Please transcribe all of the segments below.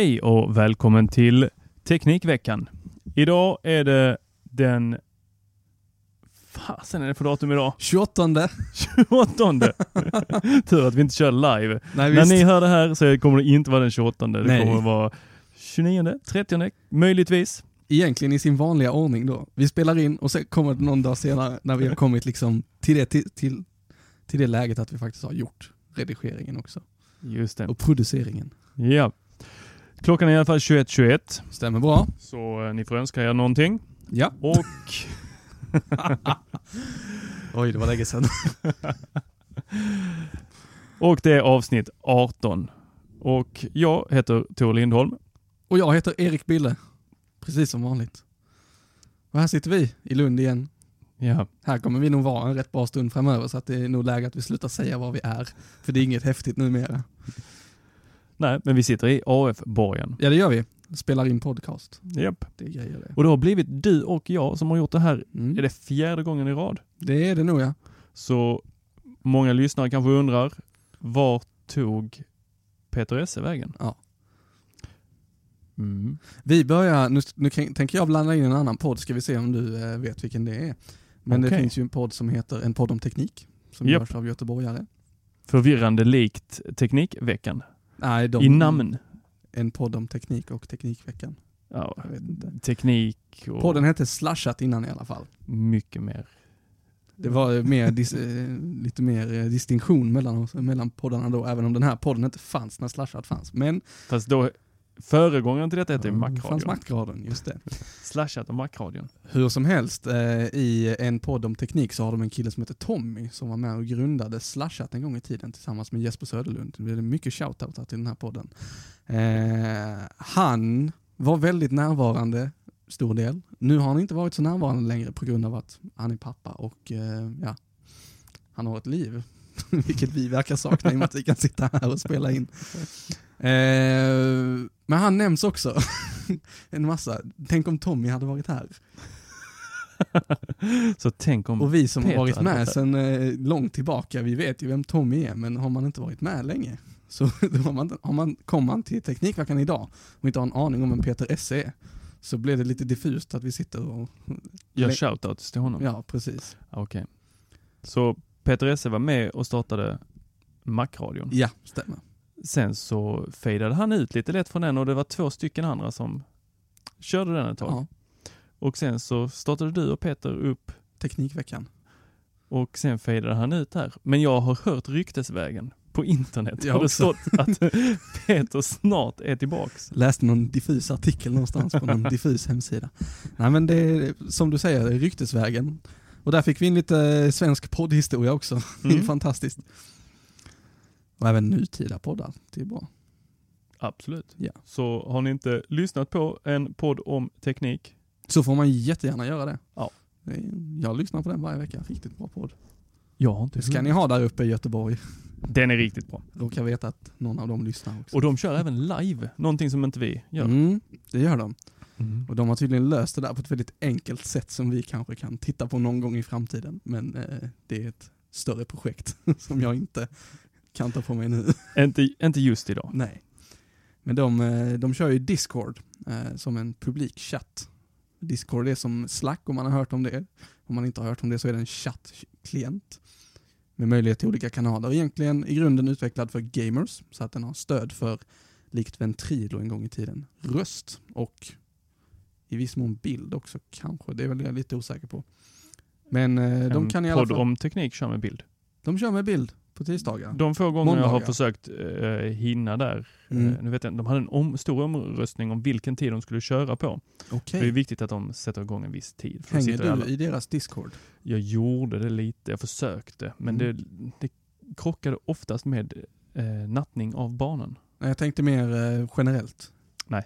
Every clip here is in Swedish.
Hej och välkommen till Teknikveckan. Idag är det den... Fasen är det för datum idag? 28. 28. Tur att vi inte kör live. Nej, När ni hör det här så kommer det inte vara den 28. Det Nej. kommer vara 29, 30, möjligtvis. Egentligen i sin vanliga ordning då. Vi spelar in och sen kommer det någon dag senare när vi har kommit liksom till det, till, till, till det läget att vi faktiskt har gjort redigeringen också. Just det. Och produceringen. Ja. Klockan är i alla fall 21.21. Stämmer bra. Så eh, ni får önska er någonting. Ja. Och Oj, det var länge sedan. Och det är avsnitt 18. Och jag heter Tor Lindholm. Och jag heter Erik Bille. Precis som vanligt. Och här sitter vi i Lund igen. Ja, Här kommer vi nog vara en rätt bra stund framöver så att det är nog läge att vi slutar säga var vi är. För det är inget häftigt numera. Nej, men vi sitter i AF-borgen. Ja det gör vi. Spelar in podcast. Japp. Det är grejer det. Och det har blivit du och jag som har gjort det här, Mm. är det fjärde gången i rad? Det är det nog ja. Så många lyssnare kanske undrar, var tog Peter Esse vägen? Ja. Mm. Vi börjar, nu, nu tänker jag blanda in en annan podd, ska vi se om du eh, vet vilken det är. Men det Okej. finns ju en podd som heter En podd om teknik, som Japp. görs av göteborgare. Förvirrande likt Teknikveckan. Nej, de, I namn. En podd om teknik och Teknikveckan. Ja, Jag vet inte. teknik och Podden hette Slashat innan i alla fall. mycket mer. Det var mer dis, eh, lite mer eh, distinktion mellan, oss- mellan poddarna då, även om den här podden inte fanns när Slashat fanns. Men Fast då, föregångaren till detta heter ju det fanns Macradion. Macradion, just det. Slashat och Macradion. Hur som helst, eh, i en podd om teknik så har de en kille som heter Tommy som var med och grundade Slashat en gång i tiden tillsammans med Jesper Söderlund. Det blev mycket shoutout till den här podden. Eh, han var väldigt närvarande, stor del. Nu har han inte varit så närvarande längre på grund av att han är pappa och eh, ja, han har ett liv. Vilket vi verkar sakna i och med att vi kan sitta här och spela in. Eh, men han nämns också en massa. Tänk om Tommy hade varit här. Så tänk om Och vi som Peter har varit med varit sedan eh, långt tillbaka, vi vet ju vem Tommy är, men har man inte varit med länge, så har man, har man, kommer man till Teknikveckan idag och inte har en aning om vem Peter Esse är, så blir det lite diffust att vi sitter och... gör shoutouts till honom. Ja, precis. Okej. Så Peter Esse var med och startade Macradion. Ja, stämmer. Sen så fejdade han ut lite lätt från den och det var två stycken andra som körde den ett tag. Ja, Och sen så startade du och Peter upp Teknikveckan. och sen fejdade han ut här. Men jag har hört ryktesvägen på internet Jag har det stått att Peter snart är tillbaks. Läste någon diffus artikel någonstans på någon diffus hemsida. Nej men det är, som du säger, ryktesvägen. Och där fick vi in lite svensk poddhistoria också. Det är Mm. fantastiskt. Och även nutida poddar, det är bra. Absolut. Ja. Så har ni inte lyssnat på en podd om teknik, Så får man jättegärna göra det. Ja. Jag lyssnar på den varje vecka, riktigt bra podd. jag har inte Det ska ni ha där uppe i Göteborg. Den är riktigt bra. Råkar veta att någon av dem lyssnar också. Och de kör även live, någonting som inte vi gör. Mm, det gör de. Mm. Och de har tydligen löst det där på ett väldigt enkelt sätt som vi kanske kan titta på någon gång i framtiden. Men eh, det är ett större projekt som jag inte kan ta på mig nu. Inte, inte just idag. Nej. Men de, eh, de kör ju Discord eh, som en publikchatt. Discord är som Slack om man har hört om det. Om man inte har hört om det så är det en chattklient med möjlighet till olika kanaler. Egentligen i grunden utvecklad för gamers så att den har stöd för, likt Ventrilo en gång i tiden, röst och i viss mån bild också kanske. Det är väl jag lite osäker på. Men eh, de kan i alla podd fall, om teknik kör med bild. de kör med bild på tisdagar. De få gånger jag har Måndagar. försökt eh, hinna där, Mm. eh, nu vet jag, de hade en om, stor omröstning om vilken tid de skulle köra på. Okej. Det är viktigt att de sätter igång en viss tid. Hänger sitter alla- du i deras Discord? Jag gjorde det lite, jag försökte, men Mm. det, det krockade oftast med eh, nattning av barnen. Jag tänkte mer eh, generellt. Nej.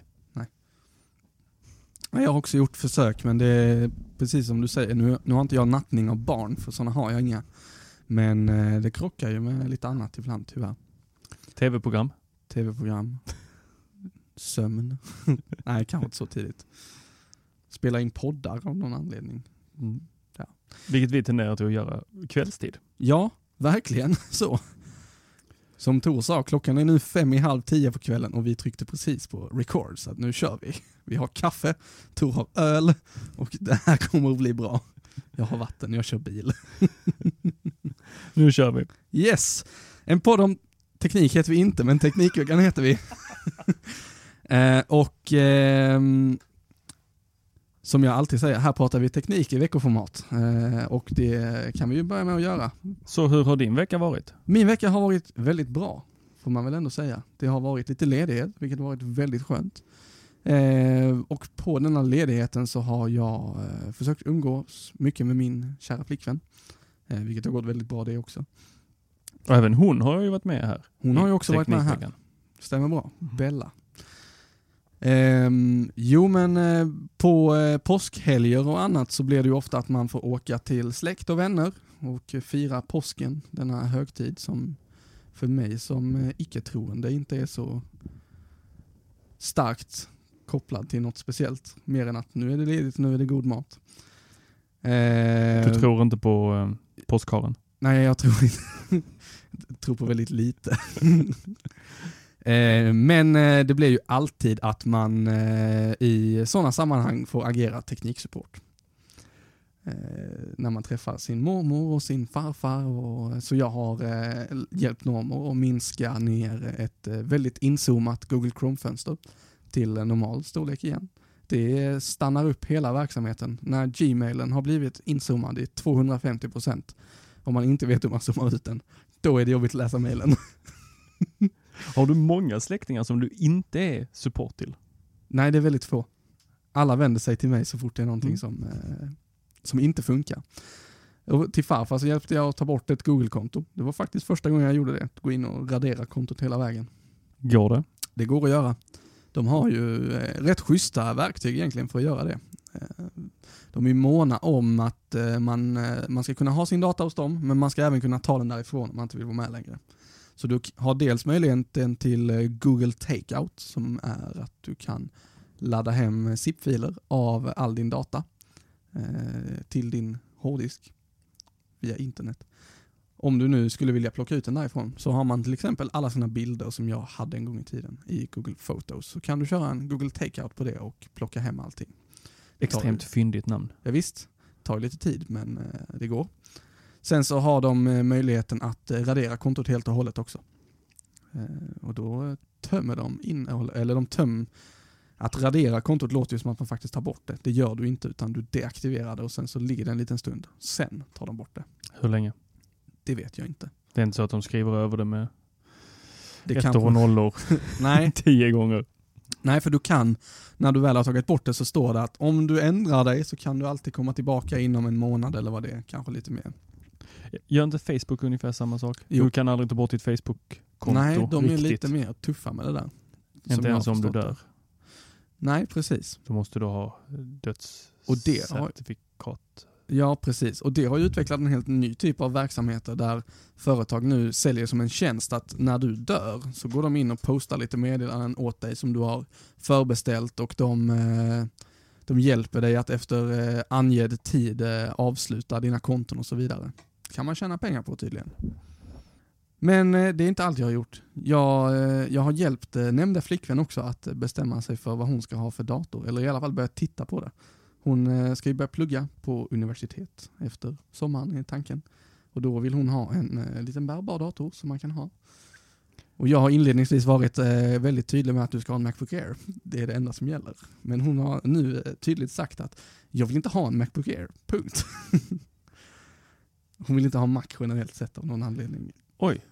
Nej, Jag har också gjort försök men det är precis som du säger, nu, nu har inte jag nattning av barn för sådana har jag inga. Men eh, det krockar ju med lite annat ibland tyvärr. Tv-program. Tv-program, sömn. Nej, kanske inte så tidigt. Spela in poddar av någon anledning. Mm. Ja. Vilket vi tenderar till att göra kvällstid. Ja, verkligen så. Som Tor sa, klockan är nu fem i halv tio på kvällen och vi tryckte precis på record så nu kör vi. Vi har kaffe, Tor har öl och det här kommer att bli bra. Jag har vatten, jag kör bil. Nu kör vi. Yes! En podd om teknik heter vi inte, men Teknikveckan heter vi. eh, och ehm, som jag alltid säger, här pratar vi teknik i veckoformat. Eh, och det kan vi ju börja med att göra. Så hur har din vecka varit? Min vecka har varit väldigt bra, får man väl ändå säga. Det har varit lite ledighet, vilket har varit väldigt skönt. Eh, och på denna ledigheten så har jag eh, försökt umgås mycket med min kära flickvän. Eh, vilket har gått väldigt bra det också. Och även hon har ju varit med här. Hon har ju också varit med här. Stämmer bra. Bella. Ehm, jo men eh, på eh, påskhelger och annat så blir det ju ofta att man får åka till släkt och vänner och fira påsken, denna högtid som för mig som eh, icke-troende inte är så starkt kopplad till något speciellt. Mer än att nu är det ledigt, nu är det god mat. Du Ehm, tror inte på eh, påskharen? Nej, jag tror inte. jag tror på väldigt lite. Eh, Men eh, det blir ju alltid att man eh, i sådana sammanhang får agera tekniksupport. Eh, När man träffar sin mormor och sin farfar. Och, så jag har eh, hjälpt mormor att minska ner ett eh, väldigt inzoomat Google Chrome-fönster till normal storlek igen. Det stannar upp hela verksamheten när Gmailen har blivit inzoomad i 250% om man inte vet hur man zoomar ut den. Då är det jobbigt att läsa mailen. Har du många släktingar som du inte är support till? Nej, det är väldigt få. Alla vänder sig till mig så fort det är någonting Mm. som, eh, som inte funkar. Och till farfar så hjälpte jag att ta bort ett Google-konto. Det var faktiskt första gången jag gjorde det. Att gå in och radera kontot hela vägen. Går det? Det går att göra. De har ju eh, rätt schyssta verktyg egentligen för att göra det. Eh, de är måna om att eh, man, man ska kunna ha sin data hos dem, men man ska även kunna ta den därifrån om man inte vill vara med längre. Så du har dels möjligheten till Google Takeout som är att du kan ladda hem zip-filer av all din data till din hårddisk via internet. Om du nu skulle vilja plocka ut den därifrån så har man till exempel alla sina bilder som jag hade en gång i tiden i Google Photos. Så kan du köra en Google Takeout på det och plocka hem allting. Tar Extremt ju- fyndigt namn. Ja, visst, tar lite tid men eh, det går. Sen så har de eh, möjligheten att eh, radera kontot helt och hållet också. Och då tömmer de innehåll, eller de töm att radera kontot låter ju som att man faktiskt tar bort det. Det gör du inte utan du deaktiverar det och sen så ligger det en liten stund. Sen tar de bort det. Hur länge? Det vet jag inte. Det är inte så att de skriver över det med Det ettor och nollor nej, tio gånger. nej, för du kan, när du väl har tagit bort det så står det att om du ändrar dig så kan du alltid komma tillbaka inom en månad eller vad det är, kanske lite mer. Gör inte Facebook ungefär samma sak? Jo. Du kan aldrig ta bort ditt Facebook-konto Nej, de är riktigt. lite mer tuffa med det där. Inte ens om du dör. det. Nej, precis. Då måste du ha Och det har- dödscertifikat. Ja, precis. Och det har ju utvecklat en helt ny typ av verksamheter där företag nu säljer som en tjänst att när du dör så går de in och postar lite meddelanden åt dig som du har förbeställt och de, eh, de hjälper dig att efter eh, angedd tid eh, avsluta dina konton och så vidare. kan man tjäna pengar på tydligen. Men det är inte allt jag har gjort. Jag, jag har hjälpt nämnda flickvän också att bestämma sig för vad hon ska ha för dator, eller i alla fall börja titta på det. Hon eh, ska ju börja plugga på universitet efter sommaren är tanken. Och då vill hon ha en eh, liten bärbar dator som man kan ha. Och jag har inledningsvis varit eh, väldigt tydlig med att du ska ha en Macbook Air. Det är det enda som gäller. Men hon har nu tydligt sagt att jag vill inte ha en Macbook Air, punkt. hon vill inte ha Mac generellt sett av någon anledning. Oj.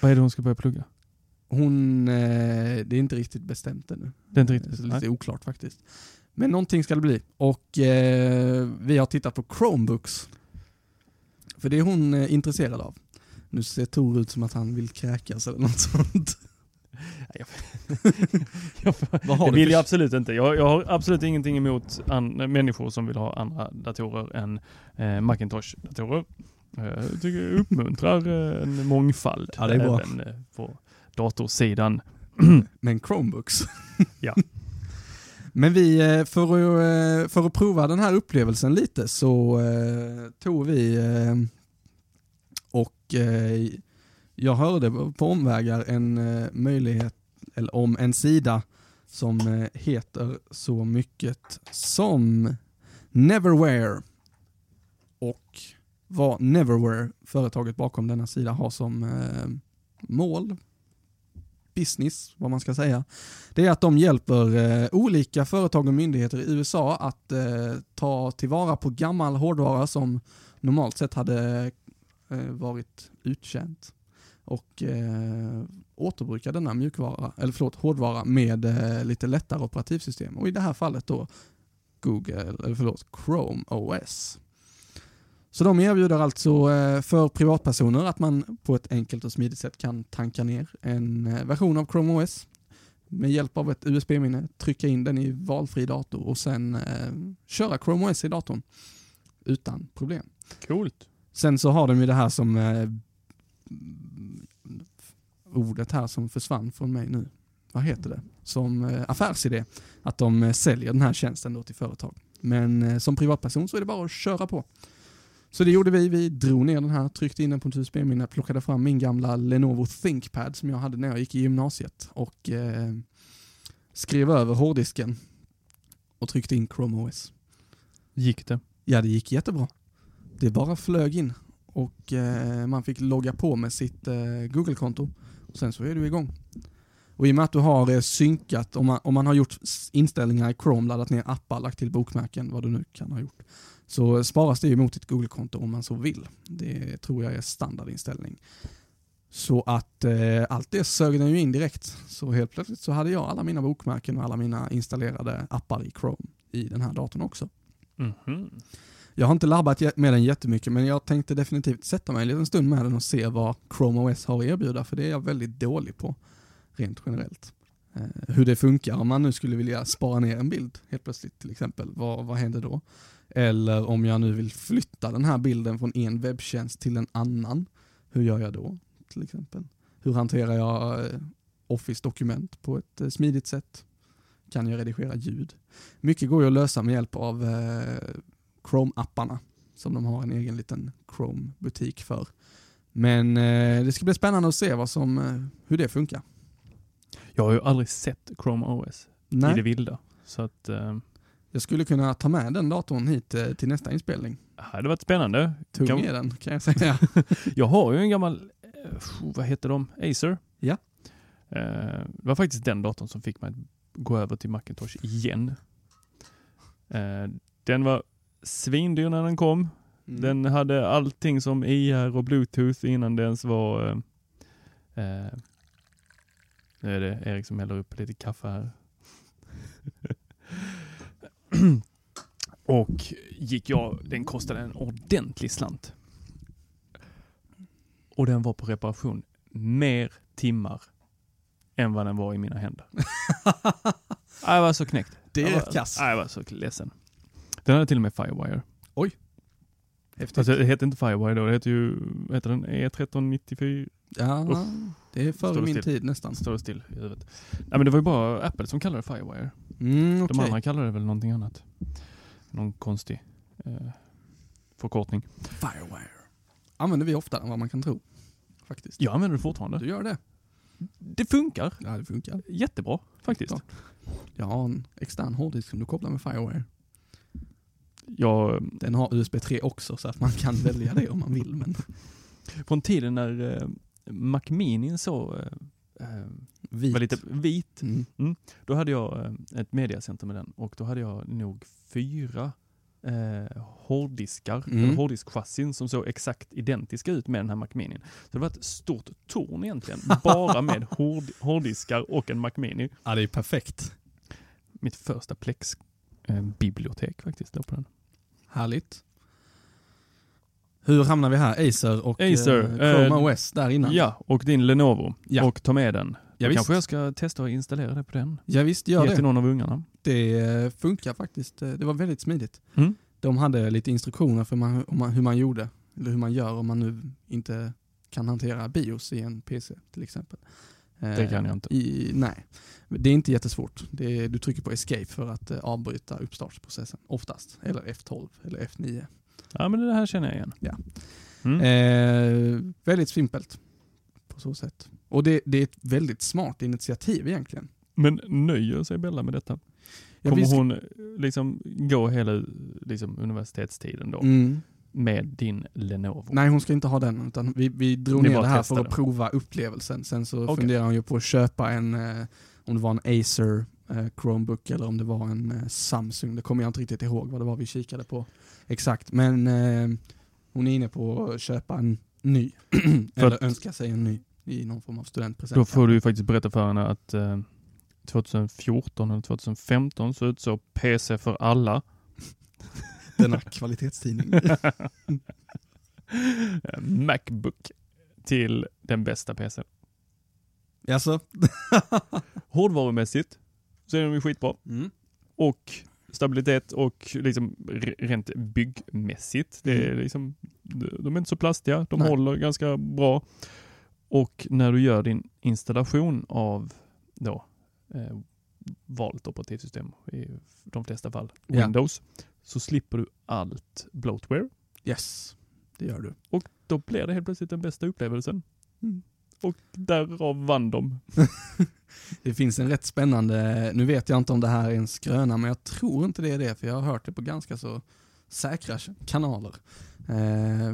Vad är det hon ska börja plugga? Hon, det är inte riktigt bestämt ännu. Det är inte riktigt. Så Nej. lite oklart faktiskt. Men någonting ska det bli. Och eh, vi har tittat på Chromebooks. För det är hon eh, intresserad av. Nu ser Tor ut som att han vill kräkas eller något sånt. Jag, har det vill jag absolut inte. Jag, jag har absolut ingenting emot an, människor som vill ha andra datorer än eh, Macintosh-datorer. Eh, Jag tycker det uppmuntrar eh, en mångfald Ja, även eh, på datorsidan. Men Chromebooks. Ja. Men vi, eh, för att, eh, för att prova den här upplevelsen lite så eh, tog vi och jag hörde på omvägar en möjlighet, eller om en sida som heter så mycket som Neverwhere. Och vad Neverwhere, företaget bakom denna sida, har som mål, business, vad man ska säga, det är att de hjälper eh, olika företag och myndigheter i USA att eh, ta tillvara på gammal hårdvara som normalt sett hade eh, varit uttjänt och eh, återbruka denna mjukvara, eller förlåt, hårdvara med eh, lite lättare operativsystem och i det här fallet då Google, eller förlåt, Chrome OS. Så de erbjuder alltså eh, för privatpersoner att man på ett enkelt och smidigt sätt kan tanka ner en eh, version av Chrome OS med hjälp av ett USB-minne, trycka in den i valfri dator och sen eh, köra Chrome OS i datorn utan problem. Coolt. Sen så har de ju det här som ordet här som försvann från mig nu. Vad heter det? Som affärsidé. Att de säljer den här tjänsten då till företag. Men som privatperson så är det bara att köra på. Så det gjorde vi. Vi drog ner den här, tryckte in den på ett USB-minne, plockade fram min gamla Lenovo ThinkPad som jag hade när jag gick i gymnasiet och eh, skrev över hårddisken och tryckte in Chrome OS. Gick det? Ja, det gick jättebra. Det bara flög in och eh, man fick logga på med sitt eh, Google-konto. Och Sen så är du igång. Och i och med att du har eh, synkat, om man, om man har gjort inställningar i Chrome, laddat ner appar, lagt till bokmärken, vad du nu kan ha gjort, så sparas det ju mot ditt Google-konto om man så vill. Det tror jag är standardinställning. Så att eh, allt det sög den ju in direkt. Så helt plötsligt så hade jag alla mina bokmärken och alla mina installerade appar i Chrome i den här datorn också. Mhm. Jag har inte labbat med den jättemycket men jag tänkte definitivt sätta mig en liten stund med den och se vad Chrome OS har att erbjuda för det är jag väldigt dålig på rent generellt. Eh, hur det funkar om man nu skulle vilja spara ner en bild helt plötsligt till exempel, vad, vad händer då? Eller om jag nu vill flytta den här bilden från en webbtjänst till en annan, hur gör jag då till exempel? Hur hanterar jag eh, Office-dokument på ett eh, smidigt sätt? Kan jag redigera ljud? Mycket går ju att lösa med hjälp av eh, Chrome-apparna som de har en egen liten Chrome-butik för. Men det ska bli spännande att se vad som, hur det funkar. Jag har ju aldrig sett Chrome OS i det Nej, vilda. Så att jag skulle kunna ta med den datorn hit eh, till nästa inspelning. det hade varit spännande. Tung Kan- är den kan jag säga. Jag har ju en gammal, eh, vad heter de, Acer? Ja. Eh, det var faktiskt den datorn som fick mig att gå över till Macintosh igen. Den var svindyr när den kom. Mm. Den hade allting som IR och bluetooth innan det ens var eh, Nu är det Erik som häller upp lite kaffe här. och gick jag, den kostade en ordentlig slant. Och den var på reparation mer timmar än vad den var i mina händer. jag var så knäckt. Det är rätt kass. Jag var så ledsen. Den hade till och med Firewire. Häftigt. Fast det heter inte Firewire då, det heter ju, heter den? E E1394? ja, Uff. det är före min tid nästan. Står det still i huvudet. Nej men det var ju bara Apple som kallade det Firewire. Mm, okej. De andra kallade det väl någonting annat. Någon konstig eh, förkortning. Firewire. Använder vi oftare än vad man kan tro. Faktiskt. Jag använder det fortfarande. Du gör det? Det funkar Ja, det funkar. jättebra faktiskt. Jag har en extern hårddisk som du kopplar med Firewire. Jag, Den har USB 3 också så att man kan välja det om man vill. Men från tiden när eh, Mac Mini så eh, eh, vit. var lite vit, Mm. då hade jag eh, ett mediacenter med den och då hade jag nog fyra eh, hårddiskar, Mm. eller hårddiskchassin som såg exakt identiska ut med den här Mac Mini. Så det var ett stort torn egentligen, bara med hård, hårddiskar och en Mac Mini. Ja, det är perfekt. Mitt första Plex-bibliotek faktiskt då på den. Härligt. Hur hamnar vi här? Acer och Acer, eh, Chrome eh, OS där innan? Ja, och din Lenovo. Ja. Och ta med den. Ja, visst. kanske jag ska testa att installera det på den. Ja, visst, gör Ge det. till någon av ungarna. Det eh, funkar faktiskt. Eh, Det var väldigt smidigt. Mm. De hade lite instruktioner för man, man, hur man gjorde, eller hur man gör om man nu inte kan hantera BIOS i en PC till exempel. Eh, Det kan jag inte. I, nej, det är inte jättesvårt. Är, du trycker på escape för att eh, avbryta uppstartsprocessen, oftast. Eller F12 eller F9. Ja men det här känner jag igen. Ja. Mm. Eh, väldigt simpelt på så sätt. Och det, det är ett väldigt smart initiativ egentligen. Men nöjer sig Bella med detta? Ja, Kommer ska- hon eh, liksom gå hela liksom, universitetstiden då Mm. Med din Lenovo? Nej, hon ska inte ha den. Utan vi, vi drog Ni ner det här för att prova upplevelsen. Sen så Okej. funderar hon ju på att köpa en, eh, om det var en Acer eh, Chromebook eller om det var en eh, Samsung. Det kommer jag inte riktigt ihåg vad det var vi kikade på exakt. Men eh, hon är inne på att köpa en ny. Eller att- önska sig en ny i någon form av studentpresent. Då får du ju faktiskt berätta för henne att eh, 2014 eller 2015 så utsåg PC för alla. Denna kvalitetstidning. Macbook till den bästa PC. Jaså? Hårdvarumässigt så är de ju skitbra. Mm. och stabilitet och liksom re- rent byggmässigt. Det är Mm. liksom, de är inte så plastiga, de Nej. håller ganska bra. Och när du gör din installation av då eh, valt operativsystem i de flesta fall, Ja. Så slipper du allt bloatware. Yes, det gör du. Och då blir det helt plötsligt den bästa upplevelsen. Mm. Och därav vann de. Det finns en rätt spännande, nu vet jag inte om det här är en skröna, men jag tror inte det är det, för jag har hört det på ganska så säkra kanaler. Eh,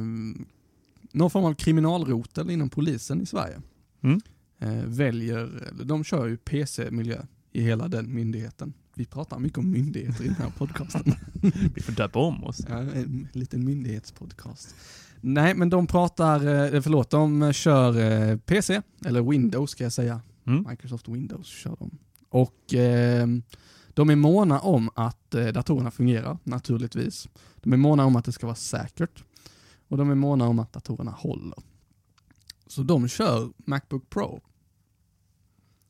någon form av kriminalrotel inom polisen i Sverige Mm. eh, väljer, de kör ju PC-miljö i hela den myndigheten. Vi pratar mycket om myndigheter i den här podcasten. Vi får döpa om oss. Ja, en liten myndighetspodcast. Nej, men de pratar, eh, förlåt, de kör eh, PC, eller Windows ska jag säga. Mm. Microsoft Windows kör de. Och eh, de är måna om att eh, datorerna fungerar, naturligtvis. De är måna om att det ska vara säkert. Och de är måna om att datorerna håller. Så de kör Macbook Pro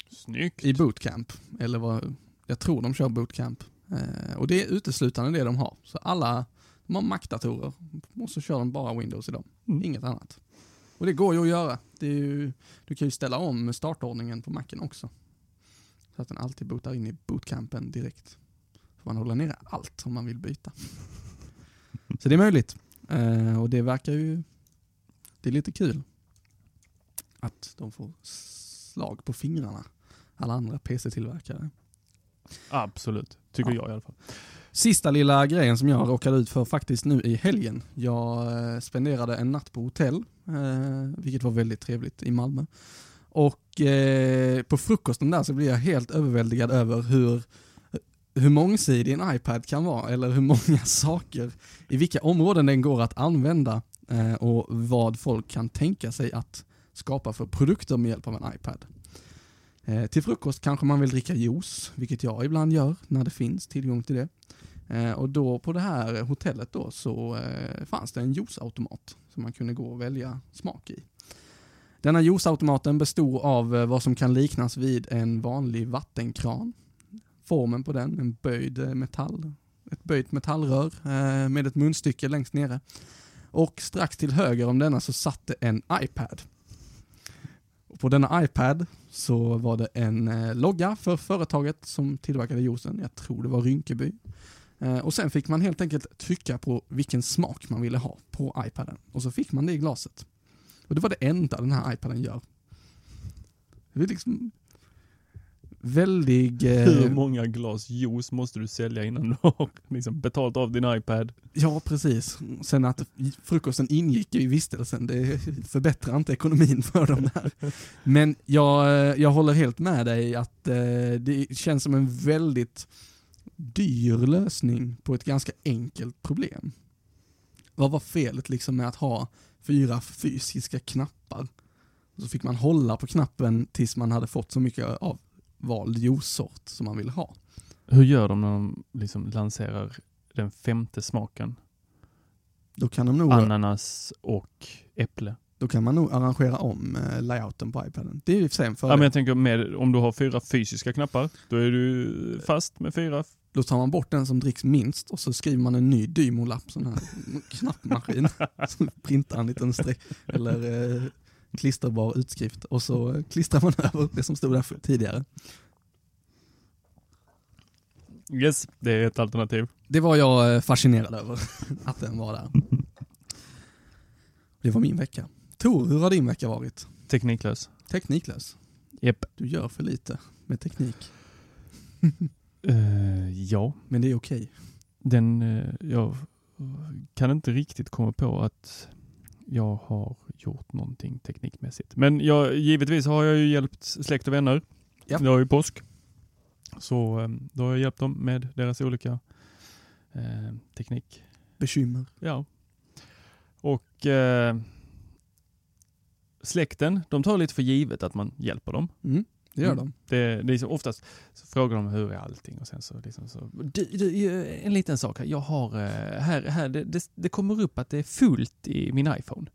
Snyggt. i bootcamp. Eller vad, jag tror de kör bootcamp. Eh, och det är uteslutande det de har. Så alla, de har Mac-datorer och så kör de bara Windows i dem. Mm. Inget annat. Och det går ju att göra. Ju, du kan ju ställa om startordningen på Macen också. Så att den alltid bootar in i bootcampen direkt. Så man håller nere allt om man vill byta. Så det är möjligt. Eh, och det verkar ju, det är lite kul. Att de får slag på fingrarna. Alla andra PC-tillverkare. Absolut, tycker Ja. jag i alla fall. Sista lilla grejen som jag råkade ut för faktiskt nu i helgen. Jag eh, spenderade en natt på hotell, eh, vilket var väldigt trevligt i Malmö. Och eh, på frukosten där så blev jag helt överväldigad över hur, hur mångsidig en iPad kan vara, eller hur många saker, i vilka områden den går att använda och vad folk kan tänka sig att skapa för produkter med hjälp av en iPad. Eh, till frukost kanske man vill dricka juice, vilket jag ibland gör när det finns tillgång till det. Eh, och då på det här hotellet då så eh, fanns det en juiceautomat som man kunde gå och välja smak i. Denna juiceautomaten bestod av eh, vad som kan liknas vid en vanlig vattenkran. Formen på den, en böjd eh, metall, ett böjt metallrör eh, med ett munstycke längst nere. Och strax till höger om denna så satt det en iPad. Och på denna iPad så var det en eh, logga för företaget som tillverkade juicen. Jag tror det var Rynkeby. Eh, och sen fick man helt enkelt trycka på vilken smak man ville ha på iPaden. Och så fick man det i glaset. Och det var det enda den här iPaden gör. Det är liksom väldigt... Eh, Hur många glas juice måste du sälja innan du har liksom betalt av din iPad? Ja, precis. Sen att frukosten ingick i vistelsen, det förbättrar inte ekonomin för dem där. Men jag, jag håller helt med dig att eh, det känns som en väldigt dyr lösning på ett ganska enkelt problem. Vad var felet liksom med att ha fyra fysiska knappar? Så fick man hålla på knappen tills man hade fått så mycket av vald juicesort som man ville ha. Hur gör de när de liksom lanserar den femte smaken? Då kan, de nog, Ananas och äpple. då kan man nog arrangera om eh, layouten på iPaden. Det är ju i och för sig en Ja, fördel. men jag tänker med, om du har fyra fysiska knappar, då är du fast med fyra. Då tar man bort den som dricks minst och så skriver man en ny Dymo-lapp, sån här knappmaskin. så printar en liten streck, eller eh, klisterbar utskrift och så klistrar man över det som stod där för, tidigare. Yes, det är ett alternativ. Det var jag eh, fascinerad över, att den var där. Det var min vecka. Tor, hur har din vecka varit? Tekniklös. Tekniklös. Japp. Du gör för lite med teknik, Eh, ja, men det är okej. den, eh, jag kan inte riktigt komma på att jag har gjort någonting teknikmässigt. Men jag, givetvis har jag ju hjälpt släkt och vänner. Ja. Det var ju påsk. Så eh, då har jag hjälpt dem med deras olika eh, teknik. Bekymmer. Ja. Och eh, släkten, de tar lite för givet att man hjälper dem. Mm, det gör Mm. de. Det, det är så oftast så frågar de hur är allting och sen så liksom så. Du, du, en liten sak här. Jag har eh, här, här det, det, det kommer upp att det är fullt i min iPhone.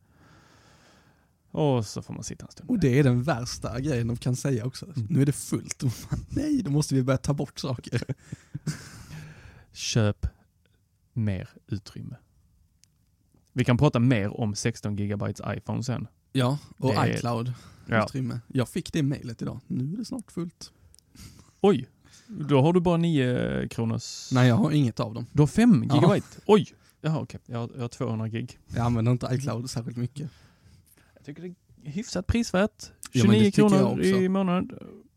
Och så får man sitta en stund. Och det är den värsta grejen de kan säga också. Mm. Nu är det fullt. Nej, då måste vi börja ta bort saker. Köp mer utrymme. Vi kan prata mer om 16 GB iPhone sen. Ja, och Det iCloud. Ja. Utrymme. Jag fick det mejlet idag. Nu är det snart fullt. Oj, då har du bara 9 kronors... Nej, jag har inget av dem. Du har 5 Ja. gigabyte? Oj! Jaha okej, jag, har- jag har 200 gig. Jag använder inte iCloud särskilt mycket. Jag tycker det är hyfsat prisvärt. Ja, men det 29 tycker jag kronor i månaden.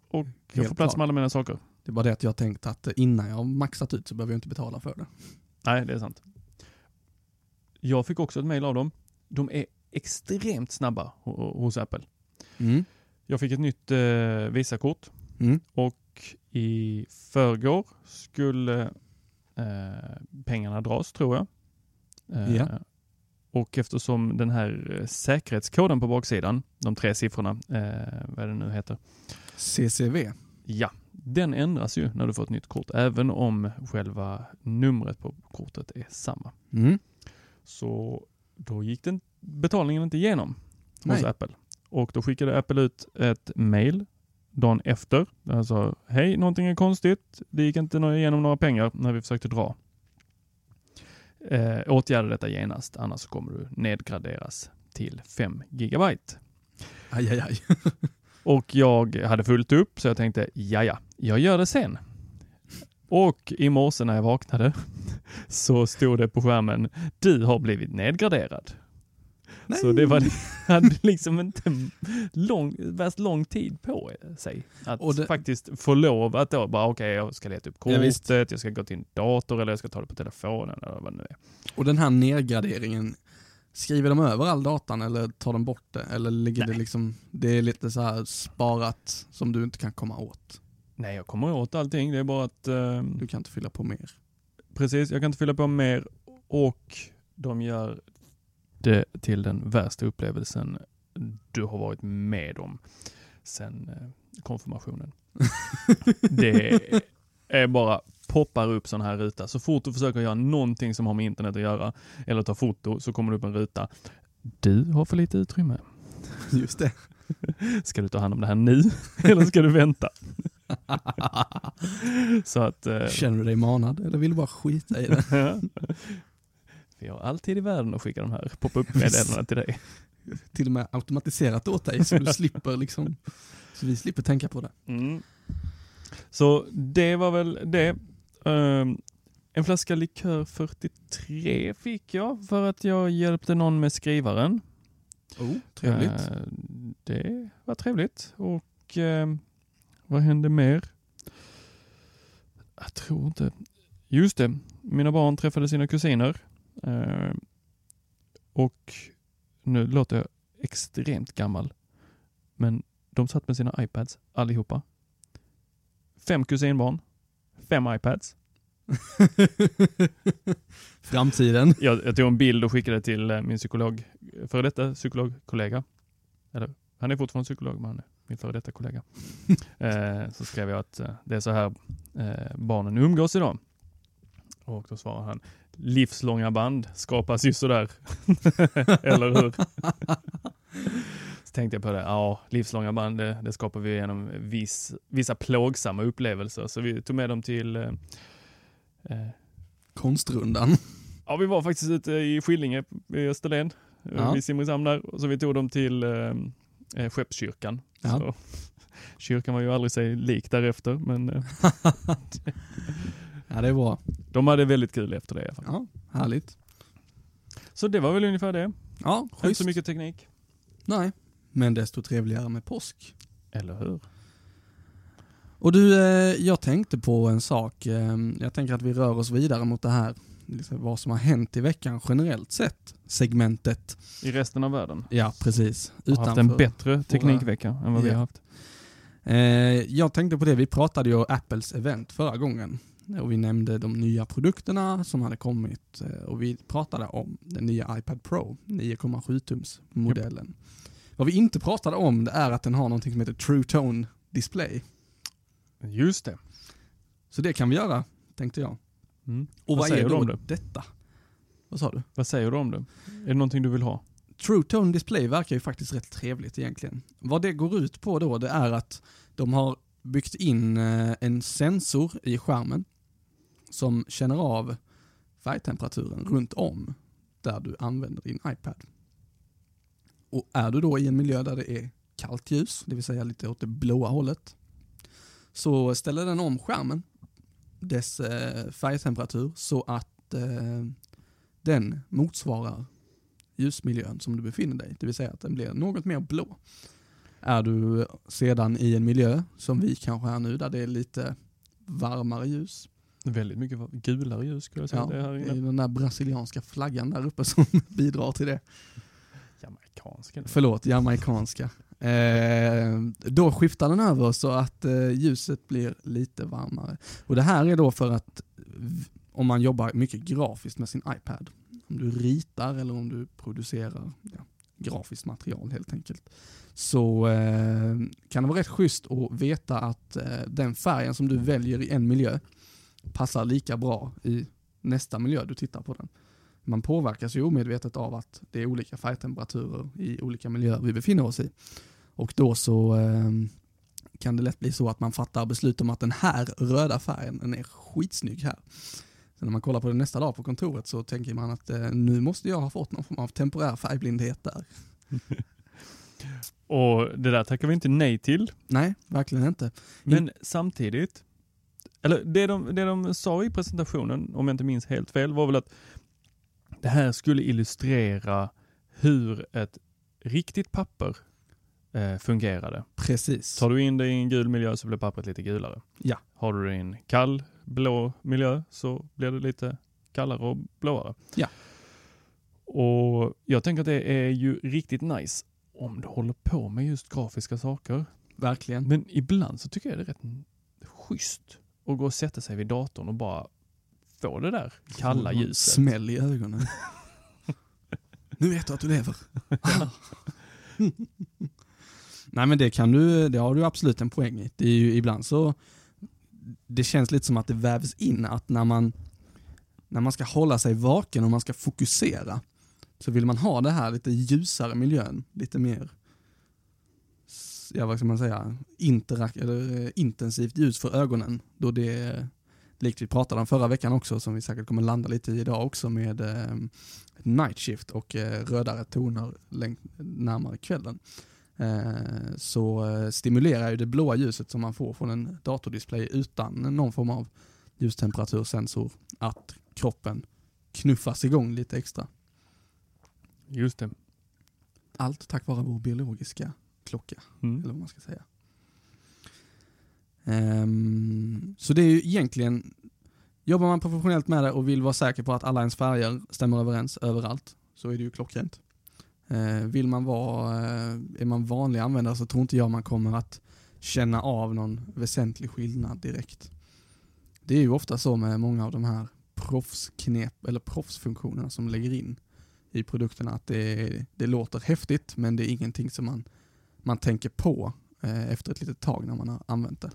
Och jag Helt får plats klart. med alla mina saker. Det är bara det att jag tänkt att innan jag har maxat ut så behöver jag inte betala för det. Nej, det är sant. Jag fick också ett mail av dem. De är extremt snabba ho- hos Apple. Mm. Jag fick ett nytt eh, Visakort Mm. och i förrgår skulle eh, pengarna dras, tror jag. Eh, Ja. Och eftersom den här eh, säkerhetskoden på baksidan, de tre siffrorna, eh, vad det nu heter, CCV. ja, den ändras ju när du får ett nytt kort, även om själva numret på kortet är samma. Mm. Så då gick den, betalningen inte igenom hos Nej. Apple. Och då skickade Apple ut ett mail dagen efter. Sa, hej, någonting är konstigt. Det gick inte igenom några pengar när vi försökte dra. Eh, åtgärda detta genast, annars kommer du nedgraderas till 5 gigabyte. Aj, aj, aj. Och jag hade fullt upp så jag tänkte, ja ja, jag gör det sen. Och i morse när jag vaknade så stod det på skärmen, du har blivit nedgraderad. Så det var, hade liksom inte lång, värst lång tid på sig att det- faktiskt få lov att då bara okej, jag ska leta upp Ja, kortet, jag ska gå till en dator eller jag ska ta det på telefonen eller vad det nu är. Och den här nedgraderingen, skriver de över all datan eller tar de bort det? Eller ligger Nej. det liksom, det är lite så här sparat som du inte kan komma åt? Nej, jag kommer åt allting. Det är bara att ehm, Du kan inte fylla på mer. Precis, jag kan inte fylla på mer och de gör det till den värsta upplevelsen du har varit med om sen eh, konfirmationen. det är bara poppar upp sån här ruta. Så fort du försöker göra någonting som har med internet att göra eller ta foto så kommer det upp en ruta. Du har för lite utrymme. Just det. Ska du ta hand om det här nu eller ska du vänta? så att... Eh, Känner du dig manad eller vill du bara skita i det? Vi har alltid i världen att skicka de här pop-up meddelandena till dig. Till och med automatiserat åt dig så du slipper liksom, så vi slipper tänka på det. Mm. Så det var väl det. Um, en flaska likör 43 fick jag för att jag hjälpte någon med skrivaren. Oh, trevligt. Uh, det var trevligt. Och uh, vad hände mer? Jag tror inte. Just det, mina barn träffade sina kusiner. Uh, och nu låter jag extremt gammal. Men de satt med sina iPads allihopa. Fem kusinbarn, fem iPads. Framtiden. Jag, jag tog en bild och skickade till eh, min psykolog, före detta psykologkollega. Eller, han är fortfarande psykolog, men han är min före detta kollega. eh, så skrev jag att eh, det är så här eh, barnen umgås idag. Och då svarar han, livslånga band skapas ju sådär. Eller hur? så tänkte jag på det, ja, livslånga band, det, det skapar vi genom viss, vissa plågsamma upplevelser. Så vi tog med dem till eh, eh, Konstrundan. Ja, vi var faktiskt ute i Skillinge i Österlen, Ja. ja. vid Simrishamn där. Så vi tog dem till eh, eh, Skeppskyrkan. Ja. Så, kyrkan var ju aldrig sig lik därefter, men eh, Ja, det är bra. De hade väldigt kul efter det i alla fall. Ja, härligt. Så det var väl ungefär det. Ja, Inte schysst. så mycket teknik. Nej, men desto trevligare med påsk. Eller hur? Och du, eh, jag tänkte på en sak. Eh, jag tänker att vi rör oss vidare mot det här, liksom vad som har hänt i veckan generellt sett. Segmentet. I resten av världen. Ja, precis. Har haft en bättre teknikvecka än vad vi Ja. har haft. Eh, jag tänkte på det, vi pratade ju om Apples event förra gången. Och vi nämnde de nya produkterna som hade kommit eh, och vi pratade om den nya iPad Pro, 9,7 tums modellen. Vad vi inte pratade om det är att den har någonting som heter True Tone Display. Just det. Så det kan vi göra, tänkte jag. Mm. Och vad, säger är du då om det? detta? Vad sa du? Vad säger du om det? Är det någonting du vill ha? True Tone Display verkar ju faktiskt rätt trevligt egentligen. Vad det går ut på då, det är att de har byggt in eh, en sensor i skärmen som känner av färgtemperaturen runt om där du använder din iPad. Och är du då i en miljö där det är kallt ljus, det vill säga lite åt det blåa hållet, så ställer den om skärmen, dess eh, färgtemperatur, så att eh, den motsvarar ljusmiljön som du befinner dig Det vill säga att den blir något mer blå. Är du sedan i en miljö, som vi kanske är nu, där det är lite varmare ljus. Väldigt mycket gulare ljus skulle jag säga. Ja, det det här är inne. den där brasilianska flaggan där uppe som bidrar till det. Jamaicanska. Förlåt, jamaicanska. Eh, då skiftar den över så att eh, ljuset blir lite varmare. Och det här är då för att om man jobbar mycket grafiskt med sin iPad, om du ritar eller om du producerar ja, grafiskt material helt enkelt, så eh, kan det vara rätt schysst att veta att eh, den färgen som du väljer i en miljö passar lika bra i nästa miljö du tittar på den. Man påverkas ju omedvetet av att det är olika färgtemperaturer i olika miljöer vi befinner oss i. Och då så eh, kan det lätt bli så att man fattar beslut om att den här röda färgen, den är skitsnygg här. Så när man kollar på den nästa dag på kontoret så tänker man att eh, nu måste jag ha fått någon form av temporär färgblindhet där. Och det där tackar vi inte nej till. Nej, verkligen inte. Men samtidigt, eller det de, det de sa i presentationen, om jag inte minns helt fel, var väl att det här skulle illustrera hur ett riktigt papper eh, fungerade. Precis. Tar du in det i en gul miljö så blir pappret lite gulare. Ja. Har du det i en kall blå miljö så blir det lite kallare och blåare. Ja. Och jag tänker att det är ju riktigt nice om du håller på med just grafiska saker. Verkligen. Men ibland så tycker jag det är rätt schysst att gå och sätta sig vid datorn och bara få det där kalla ljuset. Smäll i ögonen. nu vet du att du lever. Nej men det kan du, det har du absolut en poäng i. Det är ju ibland så, det känns lite som att det vävs in att när man, när man ska hålla sig vaken och man ska fokusera, så vill man ha det här lite ljusare miljön, lite mer, ja vad ska man säga, interak eller eh, intensivt ljus för ögonen. Då det likt vi pratade om förra veckan också, som vi säkert kommer landa lite i idag också med eh, night shift och eh, rödare toner längt, närmare kvällen. Eh, så eh, stimulerar ju det blåa ljuset som man får från en datordisplay utan någon form av ljustemperatursensor att kroppen knuffas igång lite extra. Just det. Allt tack vare vår biologiska klocka, Mm. eller vad man ska säga. Ehm, så det är ju egentligen, jobbar man professionellt med det och vill vara säker på att alla ens färger stämmer överens överallt, så är det ju klockrent. Eh, vill man vara, eh, är man vanlig användare så tror inte jag man kommer att känna av någon väsentlig skillnad direkt. Det är ju ofta så med många av de här proffsknep, eller proffsfunktionerna som lägger in i produkterna att det, det låter häftigt men det är ingenting som man, man tänker på eh, efter ett litet tag när man har använt det.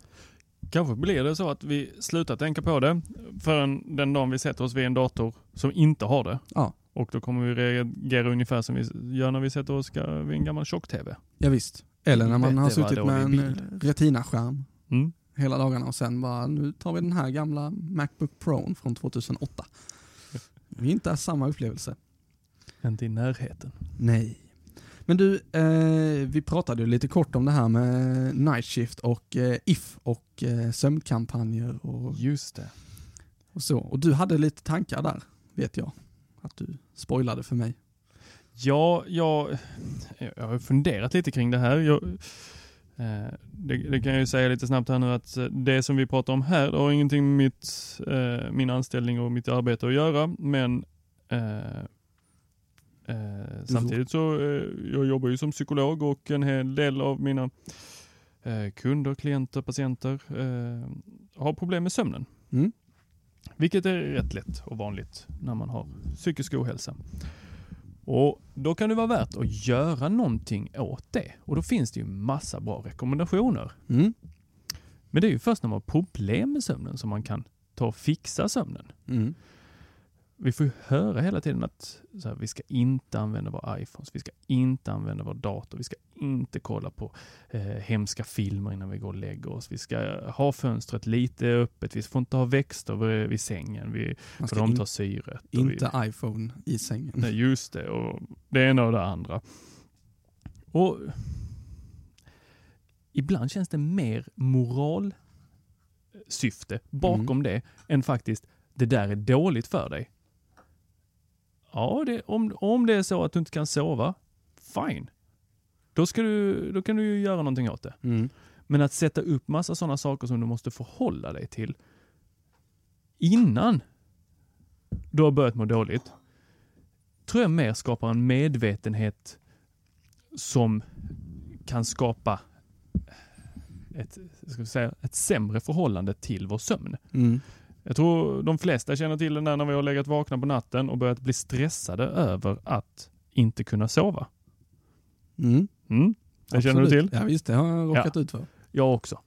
Kanske blir det så att vi slutar tänka på det förrän den dagen vi sätter oss vid en dator som inte har det. Ja. Och då kommer vi reagera ungefär som vi gör när vi sätter oss vid en gammal tjock-tv. Ja, visst. Eller när man har suttit med en Retina-skärm Mm. hela dagarna och sen bara, nu tar vi den här gamla Macbook Pro från 2008. Det är inte samma upplevelse. Inte i närheten. Nej. Men du, eh, vi pratade ju lite kort om det här med night shift och eh, if och eh, sömnkampanjer och, Just det. och så. Och du hade lite tankar där, vet jag. Att du spoilade för mig. Ja, jag, jag har funderat lite kring det här. Jag, eh, det, det kan jag ju säga lite snabbt här nu att eh, det som vi pratar om här det har ingenting med mitt, eh, min anställning och mitt arbete att göra, men eh, eh, samtidigt så eh, jag jobbar ju som psykolog och en hel del av mina eh, kunder, klienter, patienter eh, har problem med sömnen. Mm. Vilket är rätt lätt och vanligt när man har psykisk ohälsa. Och Då kan det vara värt att göra någonting åt det. Och då finns det ju massa bra rekommendationer. Mm. Men det är ju först när man har problem med sömnen som man kan ta och fixa sömnen. Mm. Vi får ju höra hela tiden att här, vi ska inte använda våra iPhones, vi ska inte använda vår dator, vi ska inte kolla på eh, hemska filmer innan vi går och lägger oss. Vi ska ha fönstret lite öppet, vi får inte ha växter vid, vid sängen, vi, för de tar syret. inte vi, iPhone i sängen. Nej, just det. Och det ena och det andra. Och ibland känns det mer moralsyfte bakom Mm. det än faktiskt det där är dåligt för dig. Ja, det, om, om det är så att du inte kan sova, fine. Då, ska du, då kan du ju göra någonting åt det. Mm. Men att sätta upp massa sådana saker som du måste förhålla dig till innan du har börjat må dåligt, tror jag mer skapar en medvetenhet som kan skapa ett, ska säga, ett sämre förhållande till vår sömn. Mm. Jag tror de flesta känner till det där när vi har legat vakna på natten och börjat bli stressade över att inte kunna sova. Mm. Mm, det känner du Absolut. till? Ja visst, det har jag råkat ut för. Jag också.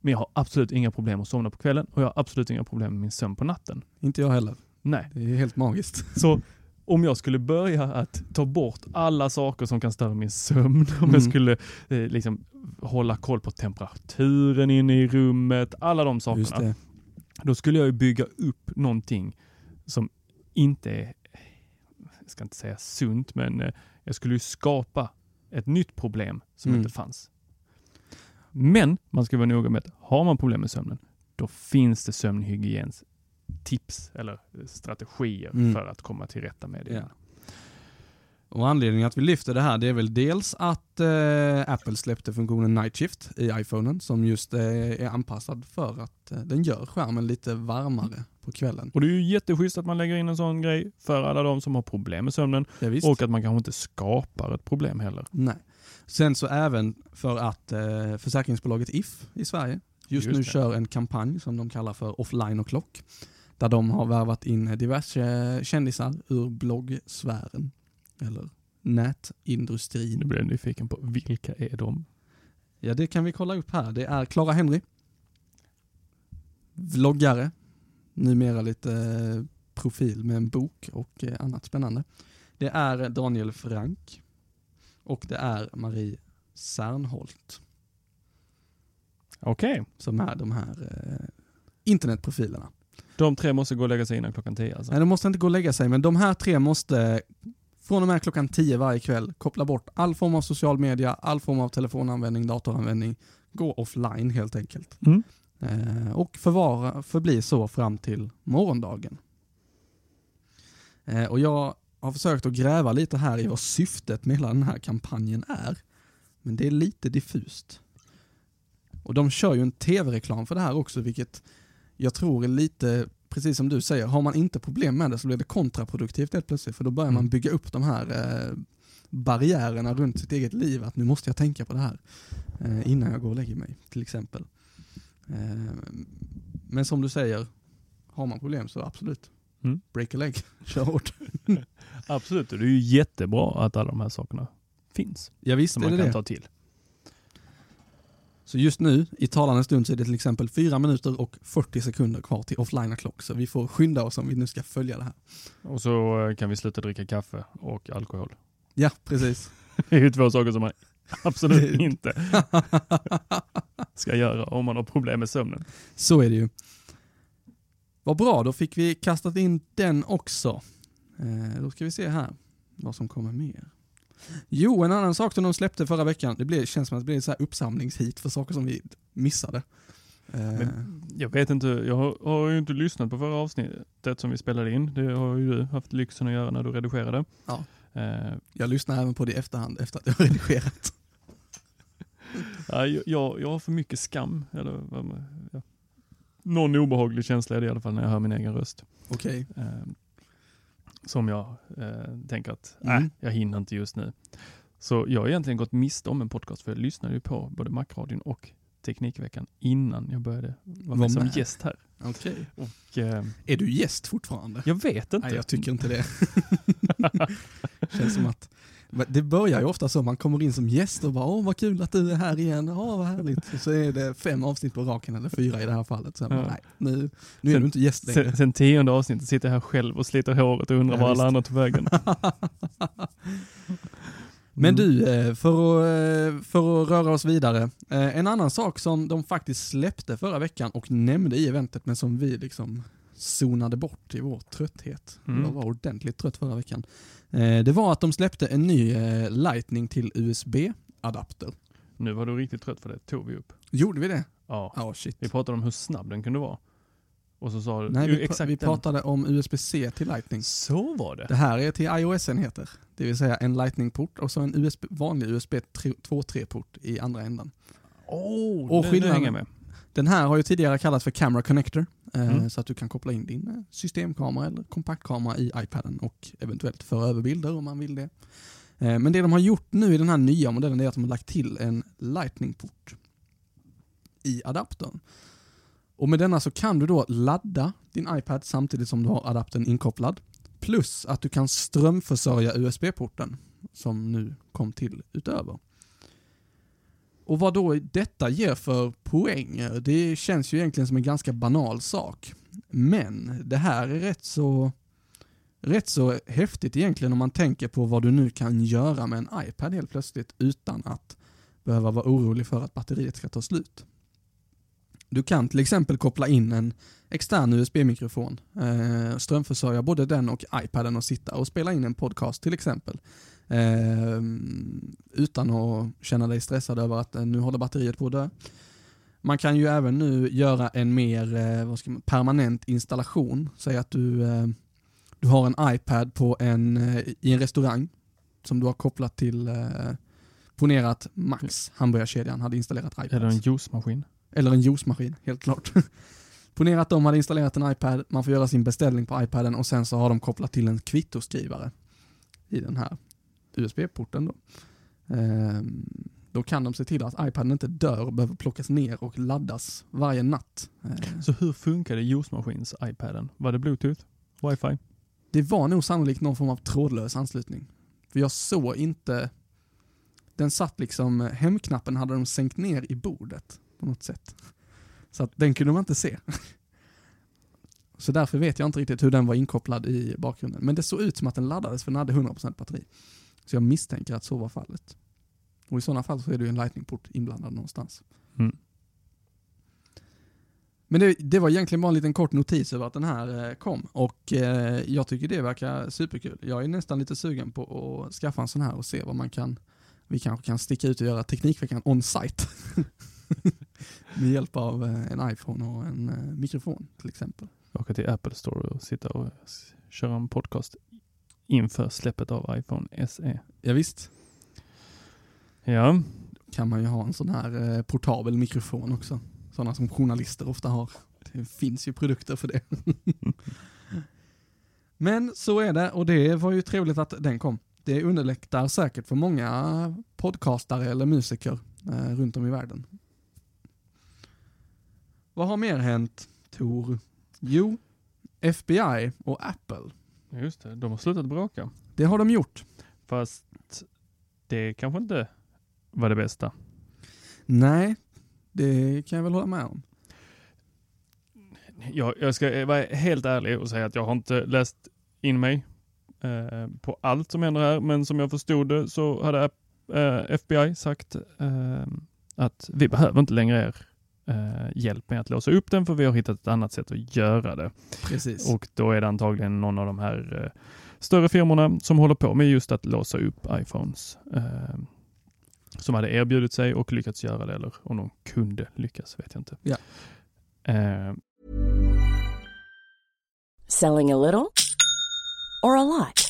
Men jag har absolut inga problem att somna på kvällen och jag har absolut inga problem med min sömn på natten. Inte jag heller. Nej. Det är helt magiskt. Så om jag skulle börja att ta bort alla saker som kan störa min sömn, om Mm. jag skulle eh, liksom hålla koll på temperaturen inne i rummet, alla de sakerna. Då skulle jag ju bygga upp någonting som inte är, jag ska inte säga sunt, men eh, jag skulle ju skapa ett nytt problem som Mm. inte fanns. Men man ska vara noga med att har man problem med sömnen, då finns det sömnhygiens tips eller strategier Mm. för att komma till rätta med det. Ja. Och anledningen att vi lyfter det här det är väl dels att eh, Apple släppte funktionen Night Shift i iPhonen som just eh, är anpassad för att eh, den gör skärmen lite varmare på kvällen. Och det är ju jätteschysst att man lägger in en sån grej för alla de som har problem med sömnen Ja, och att man kanske inte skapar ett problem heller. Nej. Sen så även för att eh, försäkringsbolaget If i Sverige just, Just nu det. kör en kampanj som de kallar för Offline och Klock. Där de har värvat in diverse kändisar ur bloggsfären. Eller Nu nätindustrin. blir jag nyfiken på vilka är de? Ja, det kan vi kolla upp här. Det är Clara Henry. Vloggare. Numera lite eh, profil med en bok och eh, annat spännande. Det är Daniel Frank. Och det är Marie Särnholt. Okej, Som är de här eh, internetprofilerna. de tre måste gå och lägga sig innan klockan tio alltså. Nej, de måste inte gå och lägga sig, men de här tre måste från och med klockan 10 varje kväll koppla bort all form av social media, all form av telefonanvändning, datoranvändning, gå offline helt enkelt. Mm. Eh, och förvara, förbli så fram till morgondagen. Eh, och jag har försökt att gräva lite här i vad syftet med hela den här kampanjen är. Men det är lite diffust. Och de kör ju en tv-reklam för det här också, vilket jag tror är lite, precis som du säger, har man inte problem med det så blir det kontraproduktivt helt plötsligt, för då börjar man Mm. bygga upp de här eh, barriärerna runt sitt eget liv, att nu måste jag tänka på det här eh, innan jag går och lägger mig, till exempel. Eh, men som du säger, har man problem så absolut, Mm. break a leg, kör hårt. Absolut, och det är ju jättebra att alla de här sakerna finns. Ja, visst Som man kan det. ta till. Så just nu, i talande stund, så är det till exempel 4 minuter och 40 sekunder kvar till offline klock, så vi får skynda oss om vi nu ska följa det här. Och så eh, kan vi sluta dricka kaffe och alkohol. Ja, precis. Det är ju två saker som man absolut inte ska göra om man har problem med sömnen. Så är det ju. Vad bra, då fick vi kastat in den också. Eh, då ska vi se här vad som kommer mer. Jo, en annan sak som de släppte förra veckan, det blev, känns som att det blev ett så här uppsamlingshit för saker som vi missade. Eh, Men jag vet inte, jag har, har ju inte lyssnat på förra avsnittet som vi spelade in. Det har ju du haft lyxen att göra när du redigerade. Ja. Eh, jag lyssnar även på det i efterhand efter att jag har redigerat. ja, jag, jag, har för mycket skam. Eller, ja. Någon obehaglig känsla är det i alla fall när jag hör min egen röst. Okej. Eh, som jag eh, tänker att, Mm. nej, jag hinner inte just nu. Så jag har egentligen gått miste om en podcast för jag lyssnade ju på både Macradion och Teknikveckan innan jag började vara Var med som gäst här. Okej. Och, eh, Är du gäst fortfarande? jag vet inte. Nej, jag tycker inte det. Känns som att det börjar ju ofta så, man kommer in som gäst och bara åh vad kul att du är här igen, åh vad härligt. Och så är det fem avsnitt på raken, eller fyra i det här fallet. Så jag bara, Ja. nej, nu, nu är Sen- du inte gäst längre. Sen, sen tionde avsnittet sitter jag här själv och sliter håret och undrar Ja, var alla andra tog vägen. Men Mm. du, eh, för att, eh, för att röra oss vidare. eh, En annan sak som de faktiskt släppte förra veckan och nämnde i eventet, men som vi liksom zonade bort i vår trötthet. Mm. Jag var ordentligt trött förra veckan. Eh, Det var att de släppte en ny eh, Lightning till USB-adapter. Nu var du riktigt trött för det, tog vi upp. Gjorde vi det? Ja. Ja, shit. Vi pratade om hur snabb den kunde vara. Och så sa du, Nej, vi, pra- vi den. pratade om USB-C till Lightning. Så var det. Det här är till iOS-enheter. Det vill säga en Lightning-port och så en USB, vanlig USB 2.3-port i andra änden. Oh, Och skillnaden- med. Den här har ju tidigare kallats för Camera Connector, Mm. så att du kan koppla in din eh, systemkamera eller kompaktkamera i iPaden och eventuellt föra över bilder om man vill det. Eh, men det de har gjort nu i den här nya modellen är att de har lagt till en Lightning-port i adaptern. Och med denna så kan du då ladda din iPad samtidigt som du har adaptern inkopplad. Plus att du kan strömförsörja USB-porten som nu kom till utöver. Och vad då detta ger för poänger, det känns ju egentligen som en ganska banal sak. Men det här är rätt så, rätt så häftigt egentligen om man tänker på vad du nu kan göra med en iPad helt plötsligt utan att behöva vara orolig för att batteriet ska ta slut. Du kan till exempel koppla in en extern USB-mikrofon, eh, strömförsörja både den och iPaden och sitta och spela in en podcast till exempel. Eh, utan att känna dig stressad över att eh, nu håller batteriet på att dö. Man kan ju även nu göra en mer eh, man, permanent installation. Säg att du, eh, du har en iPad på en, eh, i en restaurang som du har kopplat till eh, Ponera att Max, hamburgarkedjan, hade installerat iPads. Är det en juicemaskin? Eller en juicemaskin, helt klart. Ponera att de hade installerat en iPad, man får göra sin beställning på iPaden och sen så har de kopplat till en kvittoskrivare i den här USB-porten då. Ehm, då kan de se till att iPaden inte dör och behöver plockas ner och laddas varje natt. Ehm, Så hur funkade juicemaskins-iPaden? Var det bluetooth? Wifi? det var nog sannolikt någon form av trådlös anslutning. För jag såg inte den satt liksom, hemknappen hade de sänkt ner i bordet på något sätt. Så att den kunde man inte se. Så därför vet jag inte riktigt hur den var inkopplad i bakgrunden. Men det såg ut som att den laddades för den hade 100% batteri. Så jag misstänker att så var fallet. Och i sådana fall så är det ju en lightning-port inblandad någonstans. Mm. Men det, det var egentligen bara en liten kort notis över att den här eh, kom och eh, jag tycker det verkar superkul. Jag är nästan lite sugen på att skaffa en sån här och se vad man kan, vi kanske kan sticka ut och göra Teknikveckan on-site. Med hjälp av eh, en iPhone och en eh, mikrofon till exempel. Åka till Apple Store och sitta och köra en podcast inför släppet av iPhone SE. Ja, visst Ja, kan man ju ha en sån här eh, portabel mikrofon också. Sådana som journalister ofta har. Det finns ju produkter för det. Men så är det och det var ju trevligt att den kom. Det underlättar säkert för många podcastare eller musiker eh, runt om i världen. Vad har mer hänt, Tor? Jo, FBI och Apple. Just det. De har slutat bråka. Det har de gjort. Fast det kanske inte var det bästa. Nej, det kan jag väl hålla med om. Jag, jag ska vara helt ärlig och säga att jag har inte läst in mig eh, på allt som händer här, men som jag förstod det så hade eh, FBI sagt eh, att vi behöver inte längre er eh, hjälp med att låsa upp den för vi har hittat ett annat sätt att göra det. Precis. Och då är det antagligen någon av de här eh, större firmorna som håller på med just att låsa upp iPhones eh, som hade erbjudit sig och lyckats göra det eller om de kunde lyckas vet jag inte. Ja. Eh, Selling a little or a lot?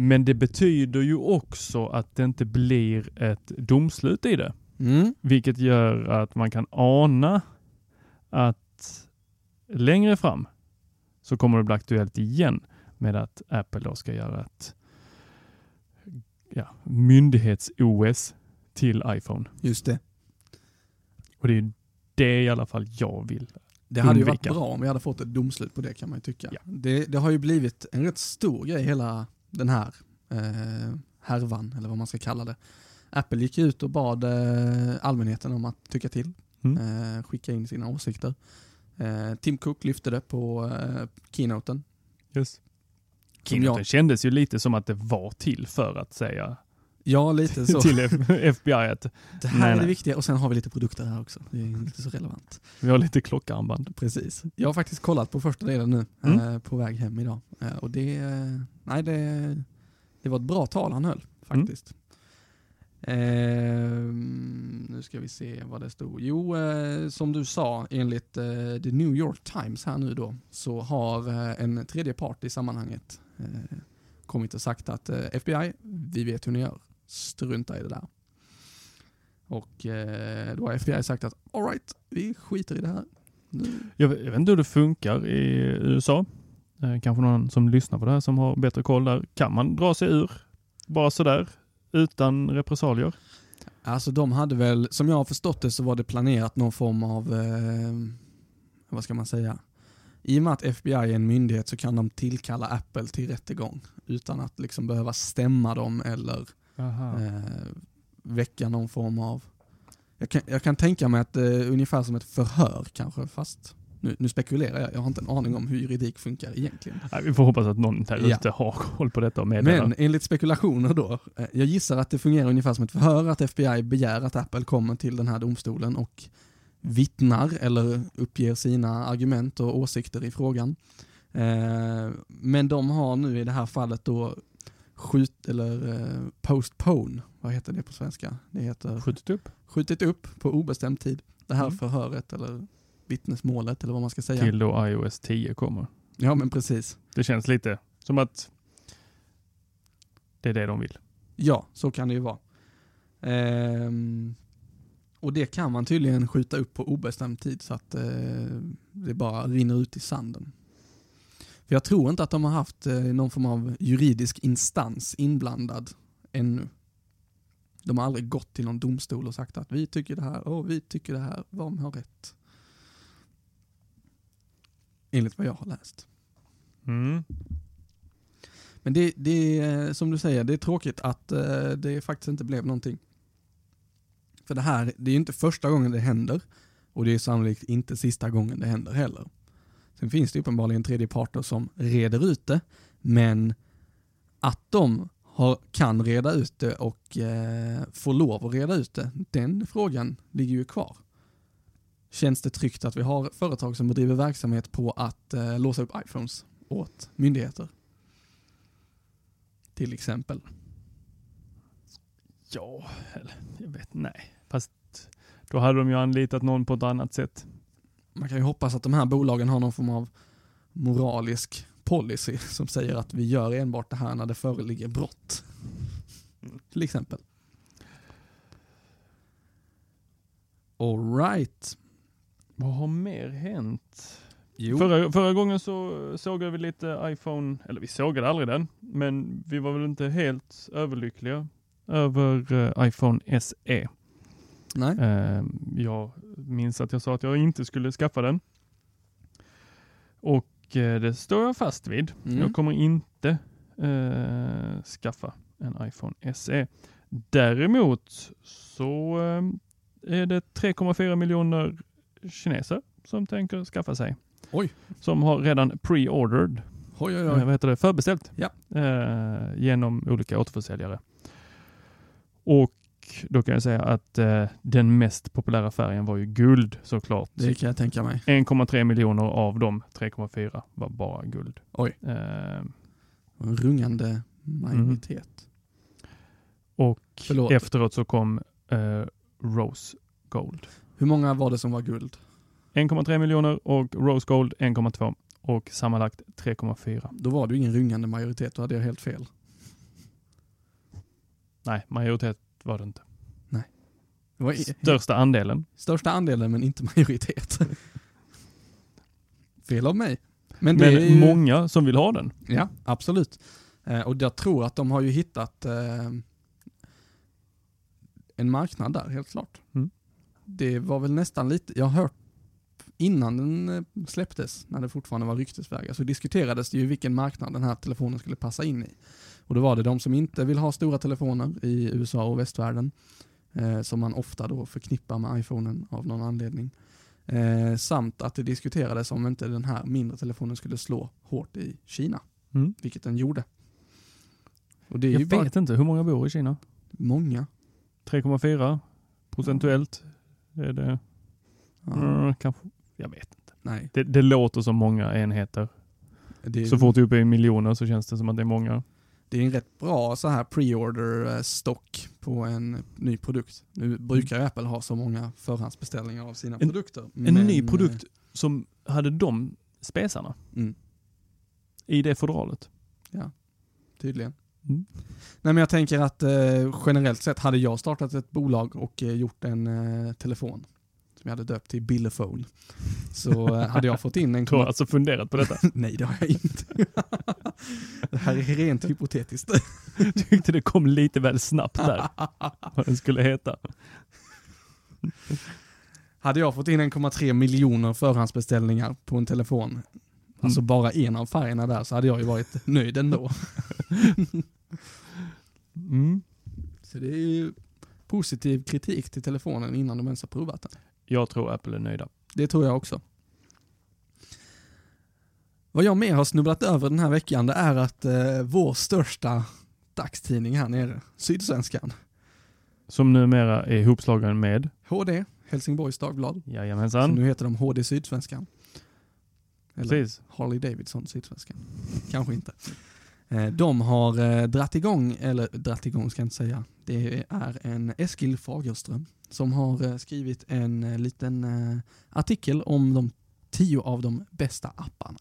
Men det betyder ju också att det inte blir ett domslut i det. Mm. Vilket gör att man kan ana att längre fram så kommer det bli aktuellt igen med att Apple då ska göra ett ja, myndighets-OS till iPhone. Just det. Och det är det i alla fall jag vill. Det hade ju varit undvika. bra om vi hade fått ett domslut på det kan man ju tycka. Ja. Det, det har ju blivit en rätt stor grej hela den här eh, härvan, eller vad man ska kalla det. Apple gick ut och bad eh, allmänheten om att tycka till, Mm. eh, skicka in sina åsikter. Eh, Tim Cook lyfte det på eh, keynoten. Yes. Som Keynoten jag- kändes ju lite som att det var till för att säga Ja, lite så. till FBI att Det här Nej, är det nej. viktiga och sen har vi lite produkter här också. Det är inte så relevant. vi har lite klockarmband. Precis. Jag har faktiskt kollat på första delen nu, Mm. eh, på väg hem idag. Eh, och det, eh, nej, det, det var ett bra tal han höll faktiskt. Ehm, nu ska vi se vad det stod. Jo, eh, som du sa, enligt eh, The New York Times här nu då, så har eh, en tredje part i sammanhanget eh, kommit och sagt att eh, FBI, vi vet hur ni gör. Strunta i det där. Och eh, då har FBI sagt att alright, vi skiter i det här. Nu Jag vet, jag vet inte hur det funkar i USA. Eh, kanske någon som lyssnar på det här som har bättre koll där. Kan man dra sig ur bara sådär utan repressalier? Alltså de hade väl, som jag har förstått det så var det planerat någon form av, eh, vad ska man säga? I och med att FBI är en myndighet så kan de tillkalla Apple till rättegång utan att liksom behöva stämma dem eller eh, väcka någon form av, jag kan, jag kan tänka mig att är ungefär som ett förhör kanske fast nu, nu spekulerar jag, jag har inte en aning om hur juridik funkar egentligen. Nej, vi får hoppas att någon där Ja. ute har koll på detta och meddelar. Men enligt spekulationer då, eh, jag gissar att det fungerar ungefär som ett förhör, att FBI begär att Apple kommer till den här domstolen och vittnar eller uppger sina argument och åsikter i frågan. Eh, Men de har nu i det här fallet då skjut, eller eh, postpone, vad heter det på svenska? Det heter Skjutit upp skjutit upp på obestämd tid. Det här Mm. förhöret eller vittnesmålet eller vad man ska säga. till då iOS 10 kommer. Ja men precis. Det känns lite som att det är det de vill. Ja, så kan det ju vara. Ehm, och det kan man tydligen skjuta upp på obestämd tid så att eh, det bara rinner ut i sanden. För jag tror inte att de har haft eh, någon form av juridisk instans inblandad ännu. De har aldrig gått till någon domstol och sagt att vi tycker det här och vi tycker det här, vem har rätt? Enligt vad jag har läst. Mm. Men det, det är som du säger, det är tråkigt att eh, det faktiskt inte blev någonting. För det här, det är ju inte första gången det händer och det är sannolikt inte sista gången det händer heller. Sen finns det uppenbarligen tredje parter som reder ut det, men att de har, kan reda ut det och eh, får lov att reda ut det, den frågan ligger ju kvar. Känns det tryggt att vi har företag som bedriver verksamhet på att eh, låsa upp iPhones åt myndigheter? Till exempel. Ja, eller jag vet nej. Fast då hade de ju anlitat någon på ett annat sätt. Man kan ju hoppas att de här bolagen har någon form av moralisk policy som säger att vi gör enbart det här när det föreligger brott. Till exempel. Alright. Vad har mer hänt? Jo. Förra, förra gången så sågade vi lite iPhone, eller vi sågade aldrig den, men vi var väl inte helt överlyckliga över eh, iPhone SE. Nej. Eh, jag minns att jag sa att jag inte skulle skaffa den. Och eh, det står jag fast vid. Mm. Jag kommer inte eh, skaffa en iPhone SE. Däremot så eh, är det 3,4 miljoner kineser som tänker skaffa sig. Oj. Som har redan pre-ordered, Oj, oj, eh, oj. vad heter det, förbeställt Ja. eh, genom olika återförsäljare. Och då kan jag säga att eh, den mest populära färgen var ju guld såklart. Det kan jag tänka mig. 1,3 miljoner av de 3,4 var bara guld. Oj. Eh, En rungande majoritet. och Förlåt. efteråt så kom eh, Rose Gold. Hur många var det som var guld? 1,3 miljoner och Rose Gold 1,2 och sammanlagt 3,4. Då var det ingen rungande majoritet, då hade jag helt fel. Nej, majoritet var det inte. Det var Största andelen. största andelen men inte majoritet. fel av mig. Men det Men ju... många som vill ha den. Ja, absolut. Eh, och jag tror att de har ju hittat eh, en marknad där, helt klart. det var väl nästan lite, jag har hört innan den eh, släpptes, när det fortfarande var ryktesvägar, så diskuterades det ju vilken marknad den här telefonen skulle passa in i. Och då var det de som inte vill ha stora telefoner i USA och västvärlden, eh, som man ofta då förknippar med iPhonen av någon anledning. Eh, samt att det diskuterades om inte den här mindre telefonen skulle slå hårt i Kina, Mm. vilket den gjorde. Och det är ju Jag bara vet inte, hur många bor i Kina? många. 3,4 procentuellt? Är det, Ja, mm, kanske, jag vet inte. Nej, Det, det låter som många enheter. det Så fort du är uppe i miljoner så känns det som att det är många. Det är en rätt bra så här pre-order eh, stock på en ny produkt. Nu brukar ju Apple ha så många förhandsbeställningar av sina En- produkter. En ny produkt som hade de spesarna eh, Mm, i det fodralet. tydligen. Mm. Nej men jag tänker att eh, generellt sett hade jag startat ett bolag och eh, gjort en eh, telefon som jag hade döpt till Billefone. Så eh, hade jag fått in en... Du har alltså funderat på detta? Nej det har jag inte. det här är rent hypotetiskt. Tyckte det kom lite väl snabbt där, vad den skulle heta. Hade jag fått in 1,3 miljoner förhandsbeställningar på en telefon, alltså bara en av färgerna där, så hade jag ju varit nöjd ändå. Mm. Så det är ju positiv kritik till telefonen innan de ens har provat den. Jag tror Apple är nöjda. Det tror jag också. Vad jag mer har snubblat över den här veckan, det är att eh, vår största dagstidning här nere, Sydsvenskan, Som numera är ihopslagen med, HD, Helsingborgs Dagblad, så jajamensan, nu heter de HD Sydsvenskan. Eller precis. Harley Davidson Sydsvenskan. Kanske inte. Eh, De har eh, dratt igång, eller dratt igång ska jag inte säga, det är en Eskil Fagerström som har eh, skrivit en eh, liten eh, artikel om de tio av de bästa apparna.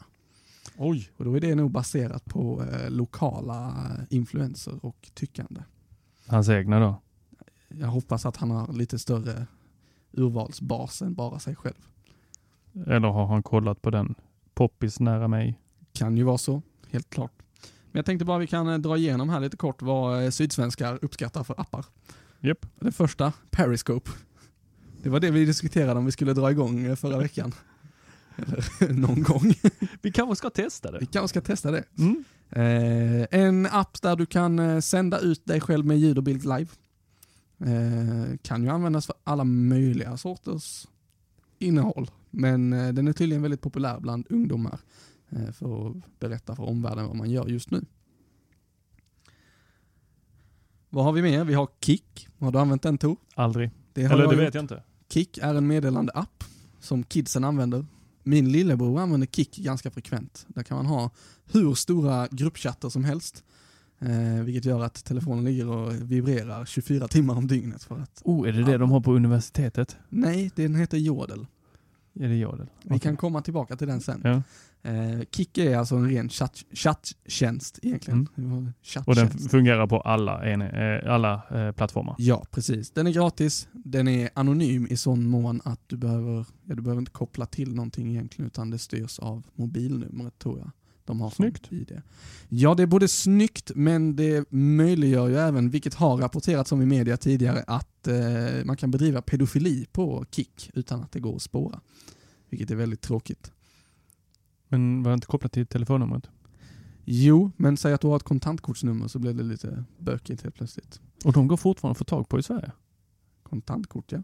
Oj. Och då är det nog baserat på lokala influenser och tyckande. Hans egna då? Jag hoppas att han har lite större urvalsbas än bara sig själv. Eller har han kollat på den? Poppis nära mig. Kan ju vara så, helt klart. Men jag tänkte bara vi kan dra igenom här lite kort vad sydsvenskar uppskattar för appar. Japp. Den första, Periscope. Det var det vi diskuterade om vi skulle dra igång eh, förra veckan. Eller någon gång. Vi kanske ska testa Vi det. kanske ska testa det. Mm. Eh, en app där du kan eh, sända ut dig själv med ljud och bild live. Eh, kan ju användas för alla möjliga sorters innehåll. Men eh, den är tydligen väldigt populär bland ungdomar. Eh, för att berätta för omvärlden vad man gör just nu. Vad har vi mer? Vi har Kik. Har du använt den Tor? Aldrig. Det Eller det gjort. vet jag inte. Kik är en meddelande app som kidsen använder. Min lillebror använder Kik ganska frekvent. Där kan man ha hur stora gruppchatter som helst. Eh, vilket gör att telefonen ligger och vibrerar 24 timmar om dygnet. För att, Oh, är det det de har på universitetet? nej, den heter Jodel. Är det Jodel? Vi Okej. kan komma tillbaka till den sen. Ja. Eh, Kik är alltså en ren chatt, chatttjänst egentligen. Mm. Chatttjänst. Och den fungerar på alla, en, eh, alla eh, plattformar? Ja, precis. Den är gratis. Den är anonym i sån mån att du behöver, ja, du behöver inte koppla till någonting egentligen utan det styrs av mobilnumret tror jag. De har Snyggt. ID. Ja, det är både snyggt men det möjliggör ju även, vilket har rapporterats om i media tidigare, att eh, man kan bedriva pedofili på Kik utan att det går att spåra. Vilket är väldigt tråkigt. Men var det inte kopplat till telefonnumret? Jo, men säg att du har ett kontantkortsnummer så blir det lite bökigt helt plötsligt. Och de går fortfarande att få tag på i Sverige? Kontantkort ja.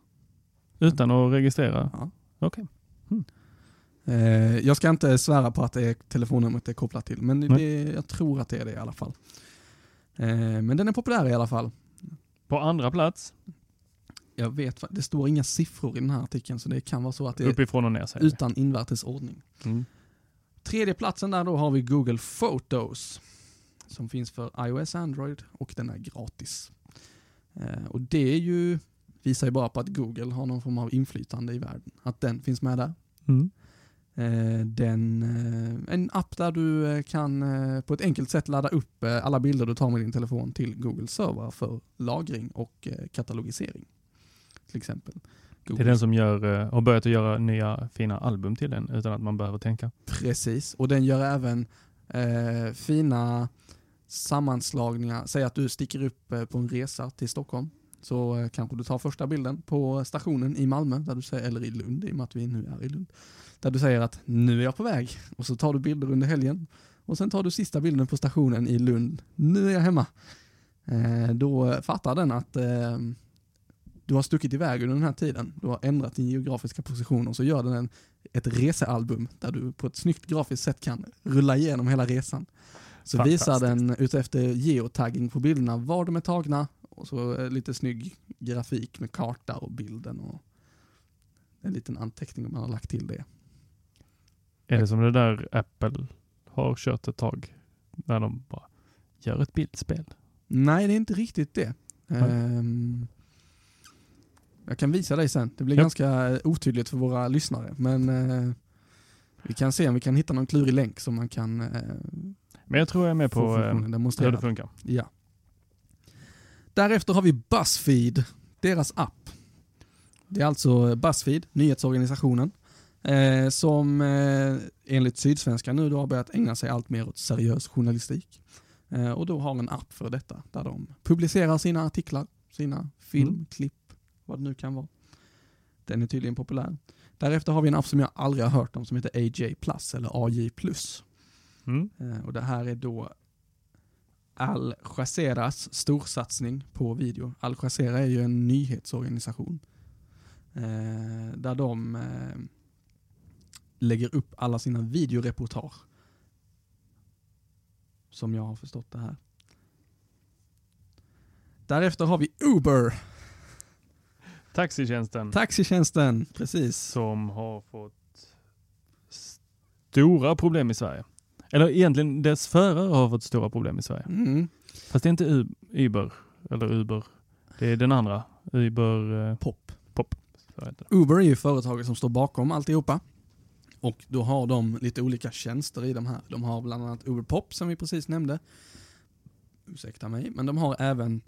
Utan att registrera? Ja. Okej. Eh, jag ska inte svära på att det är telefonnumret det är kopplat till, men det, jag tror att det är det i alla fall. Eh, men den är populär i alla fall. På andra plats, Jag vet, det står inga siffror i den här artikeln, så det kan vara så att det är uppifrån och ner säger vi. utan invärtes ordning. Mm. Tredje platsen där då har vi Google Photos, som finns för iOS Android och den är gratis. Eh, och det är ju, visar ju bara på att Google har någon form av inflytande i världen. Att den finns med där. Mm. Eh, den, eh, en app där du kan på ett enkelt sätt ladda upp alla bilder du tar med din telefon till Google server för lagring och katalogisering. Till exempel. Det är Google- den som gör, eh, har börjat att göra nya fina album till den utan att man behöver tänka. Precis, och den gör även eh, fina sammanslagningar. Säg att du sticker upp eh, på en resa till Stockholm. Så eh, kanske du tar första bilden på stationen i Malmö, där du säger, eller i Lund, i och med att vi nu är i Lund. Där du säger att nu är jag på väg. Och så tar du bilder under helgen. Och sen tar du sista bilden på stationen i Lund. Nu är jag hemma. Eh, då fattar den att eh, du har stuckit iväg under den här tiden. Du har ändrat din geografiska position och så gör den en, ett resealbum där du på ett snyggt grafiskt sätt kan rulla igenom hela resan. Så visar den utefter geotagging på bilderna var de är tagna och så eh, lite snygg grafik med karta och bilden och en liten anteckning om man har lagt till det. Är det som det där Apple har kört ett tag? När de bara gör ett bildspel. Nej, det är inte riktigt det. Nej. Jag kan visa dig sen. Det blir Ja. ganska otydligt för våra lyssnare. Men eh, vi kan se om vi kan hitta någon klurig länk som man kan eh, Men jag tror jag är med på eh, hur det funkar. Ja. Därefter har vi Buzzfeed, deras app. Det är alltså Buzzfeed, nyhetsorganisationen, eh, som eh, enligt Sydsvenska nu då har börjat ägna sig allt mer åt seriös journalistik. Eh, och då har en app för detta, där de publicerar sina artiklar, sina Mm. Vad det nu kan vara. Den är tydligen populär. Därefter har vi en app som jag aldrig har hört om som heter AJ Plus eller AJ Plus. Mm. Eh, Och det här är då Al Jazeeras storsatsning på video. Al Jazeera är ju en nyhetsorganisation. Eh, där de eh, lägger upp alla sina videoreportage. Som jag har förstått det här. Därefter har vi Uber, Taxitjänsten taxitjänsten, precis. som har fått stora problem i Sverige. Eller egentligen dess förare har fått stora problem i Sverige. Mm. Fast det är inte U- Uber, eller Uber. Det är den andra. Uber eh, Pop. Pop. Uber är ju företaget som står bakom alltihopa. Och då har de lite olika tjänster i de här. De har bland annat Uber Pop som vi precis nämnde. Ursäkta mig, men de har även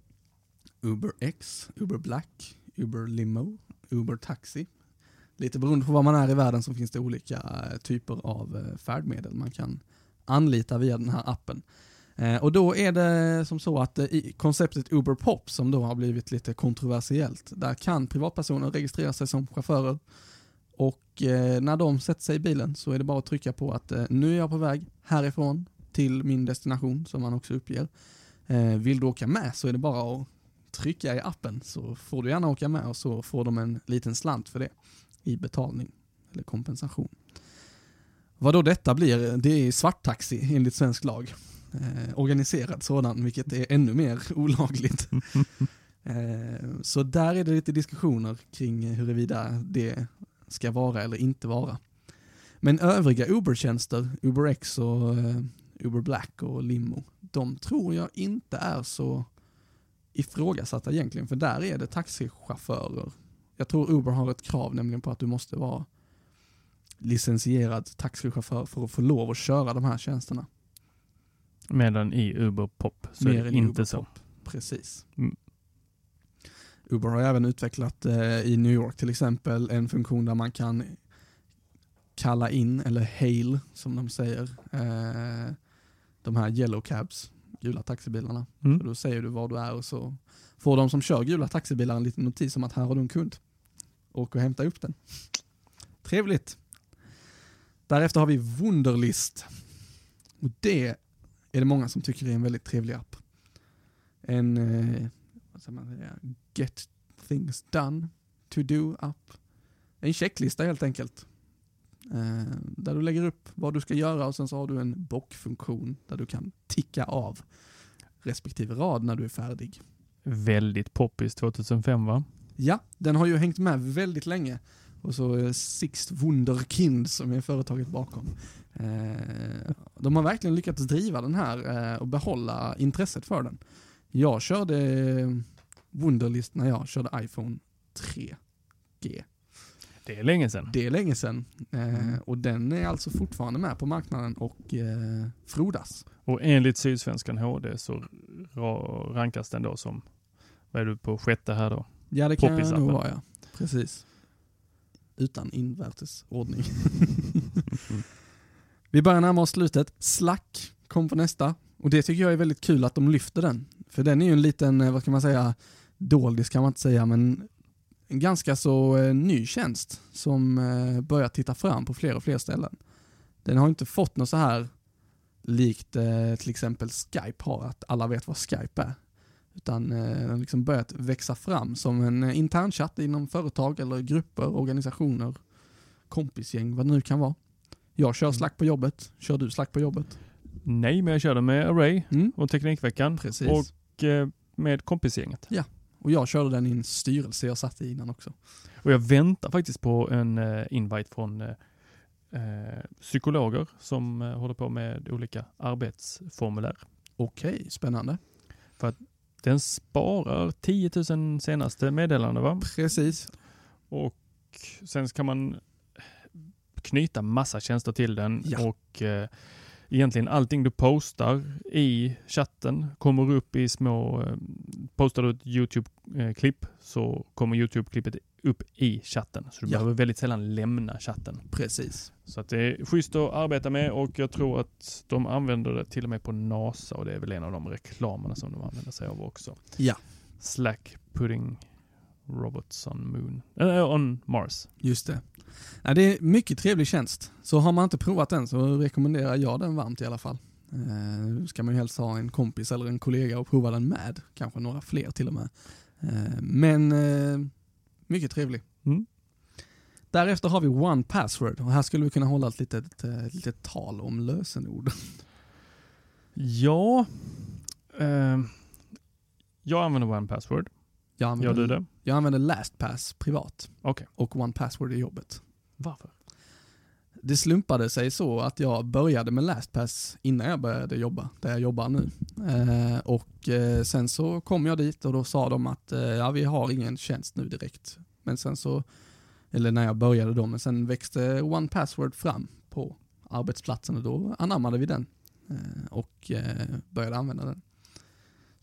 Uber X, Uber Black, Uber Limo, Uber Taxi. Lite beroende på var man är i världen så finns det olika eh, typer av eh, färdmedel man kan anlita via den här appen. Eh, och då är det som så att i konceptet Uber Pop som då har blivit lite kontroversiellt, där kan privatpersoner registrera sig som chaufförer och när de sätter sig i bilen så är det bara att trycka på att nu är jag på väg härifrån till min destination som man också uppger. Vill du åka med så är det bara att trycka i appen så får du gärna åka med och så får de en liten slant för det i betalning eller kompensation. Vad då detta blir, det är svarttaxi enligt svensk lag. Eh, organiserad sådan, vilket är ännu mer olagligt. eh, så där är det lite diskussioner kring huruvida det ska vara eller inte vara. Men övriga Uber-tjänster, UberX och eh, Uber Black och Limo, de tror jag inte är så ifrågasatta egentligen, för där är det taxichaufförer. Jag tror Uber har ett krav nämligen på att du måste vara licensierad taxichaufför för att få lov att köra de här tjänsterna. Medan i Uber Pop så är Mer det än inte Uber så. Pop. Precis. Mm. Uber har även utvecklat eh, i New York till exempel en funktion där man kan kalla in, eller hail som de säger, eh, de här yellow cabs, gula taxibilarna. Mm. Så då säger du var du är och så får de som kör gula taxibilar en liten notis om att här har du en kund. Åk och hämta upp den. Trevligt. Därefter har vi Wunderlist. Och det är det många som tycker är en väldigt trevlig app. En eh, vad ska man säga, get things done, to do app. En checklista helt enkelt. Eh, där du lägger upp vad du ska göra och sen så har du en bockfunktion där du kan ticka av respektive rad när du är färdig. Väldigt poppis 2005 va? Ja, den har ju hängt med väldigt länge. Och så eh, Sixt Wunderkind som är företaget bakom. Eh, de har verkligen lyckats driva den här och behålla intresset för den. Jag körde Wunderlist när jag körde iPhone 3G. Det är länge sedan. Det är länge sedan. Eh, och den är alltså fortfarande med på marknaden och eh, frodas. Och enligt Sydsvenskan HD så ra- rankas den då som, vad är du på sjätte här då? Ja, det kan jag nog vara ja. Precis. Utan invärtes ordning. Vi börjar närma oss slutet. Slack kom på nästa. Och det tycker jag är väldigt kul att de lyfter den. För den är ju en liten, eh, vad ska man säga, doldis kan man inte säga, men en ganska så eh, ny tjänst som eh, börjar titta fram på fler och fler ställen. Den har inte fått något så här likt eh, till exempel Skype har, att alla vet vad Skype är. Utan den har liksom börjat växa fram som en eh, internchatt inom företag eller grupper, organisationer, kompisgäng, vad det nu kan vara. Jag kör Slack på jobbet, kör du Slack på jobbet? Nej, men jag körde med Array Mm. och Teknikveckan Precis. och med kompisgänget. Och jag körde den i en styrelse jag satt i innan också. Och jag väntar faktiskt på en eh, invite från eh, eh, psykologer som eh, håller på med olika arbetsformulär. Okej, spännande. Den sparar 10 000 senaste meddelande va? Precis. Och sen kan man knyta massa tjänster till den Ja. och eh, egentligen allting du postar i chatten kommer upp i små, eh, postar du ett YouTube-klipp så kommer YouTube-klippet upp i chatten. Så du Ja. behöver väldigt sällan lämna chatten. Precis. Så att det är schysst att arbeta med och jag tror att de använder det till och med på NASA och det är väl en av de reklamerna som de använder sig av också. Ja. Slack putting robots on moon, äh, on Mars. Just det. Nej, det är mycket trevlig tjänst. Så har man inte provat den så rekommenderar jag den varmt i alla fall. Eh, ska man ju helst ha en kompis eller en kollega och prova den med. Kanske några fler till och med. Eh, Men eh, mycket trevlig. Mm. Därefter har vi One Password och här skulle vi kunna hålla ett litet, eh, ett litet tal om lösenord. Ja, eh, jag använder One Password. Jag Gör använder, du det? Jag använder LastPass privat Okej. och One Password i jobbet. Varför? Det slumpade sig så att jag började med LastPass innan jag började jobba, där jag jobbar nu. Eh, och eh, sen så kom jag dit och då sa de att eh, ja, vi har ingen tjänst nu direkt. Men sen så, eller när jag började då, men sen växte One Password fram på arbetsplatsen och då anammade vi den eh, och eh, började använda den.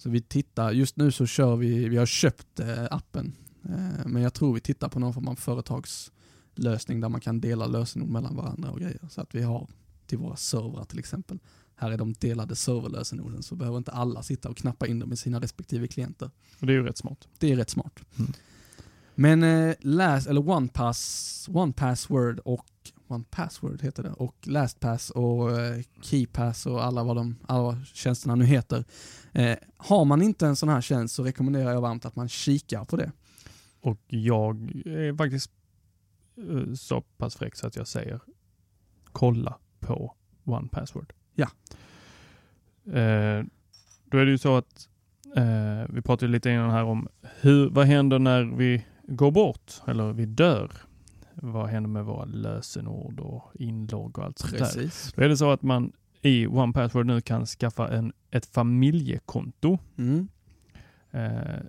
Så vi tittar, just nu så kör vi, vi har köpt eh, appen, eh, men jag tror vi tittar på någon form av företags lösning där man kan dela lösenord mellan varandra och grejer. Så att vi har till våra servrar till exempel. Här är de delade serverlösenorden så behöver inte alla sitta och knappa in dem i sina respektive klienter. Och det är ju rätt smart. Det är rätt smart. Mm. Men eh, last, eller OnePass, OnePassword och One Password heter det och LastPass och eh, KeyPass och alla vad de alla tjänsterna nu heter. Eh, har man inte en sån här tjänst så rekommenderar jag varmt att man kikar på det. Och jag är faktiskt eh, så pass fräck så att jag säger kolla på One Password. Ja. Eh, då är det ju så att eh, vi pratade lite innan här om hur, vad händer när vi går bort eller vi dör? Vad händer med våra lösenord och inlogg och allt sånt där? Då är det så att man i One Password nu kan skaffa en, ett familjekonto. Mm. Eh,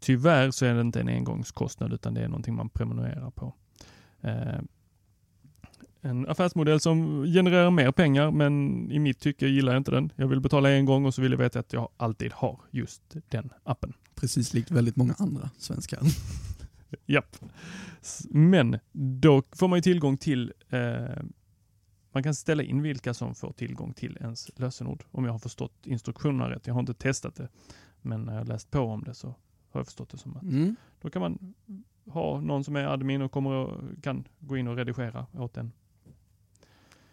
tyvärr så är det inte en engångskostnad utan det är någonting man prenumererar på. Eh, en affärsmodell som genererar mer pengar men i mitt tycke gillar jag inte den. Jag vill betala en gång och så vill jag veta att jag alltid har just den appen. Precis likt väldigt många andra svenskar. Japp. Men då får man ju tillgång till, eh, man kan ställa in vilka som får tillgång till ens lösenord. Om jag har förstått instruktionerna rätt. Jag har inte testat det. Men när jag läst på om det så har jag förstått det som att Mm. då kan man ha någon som är admin och kommer och kan gå in och redigera åt en.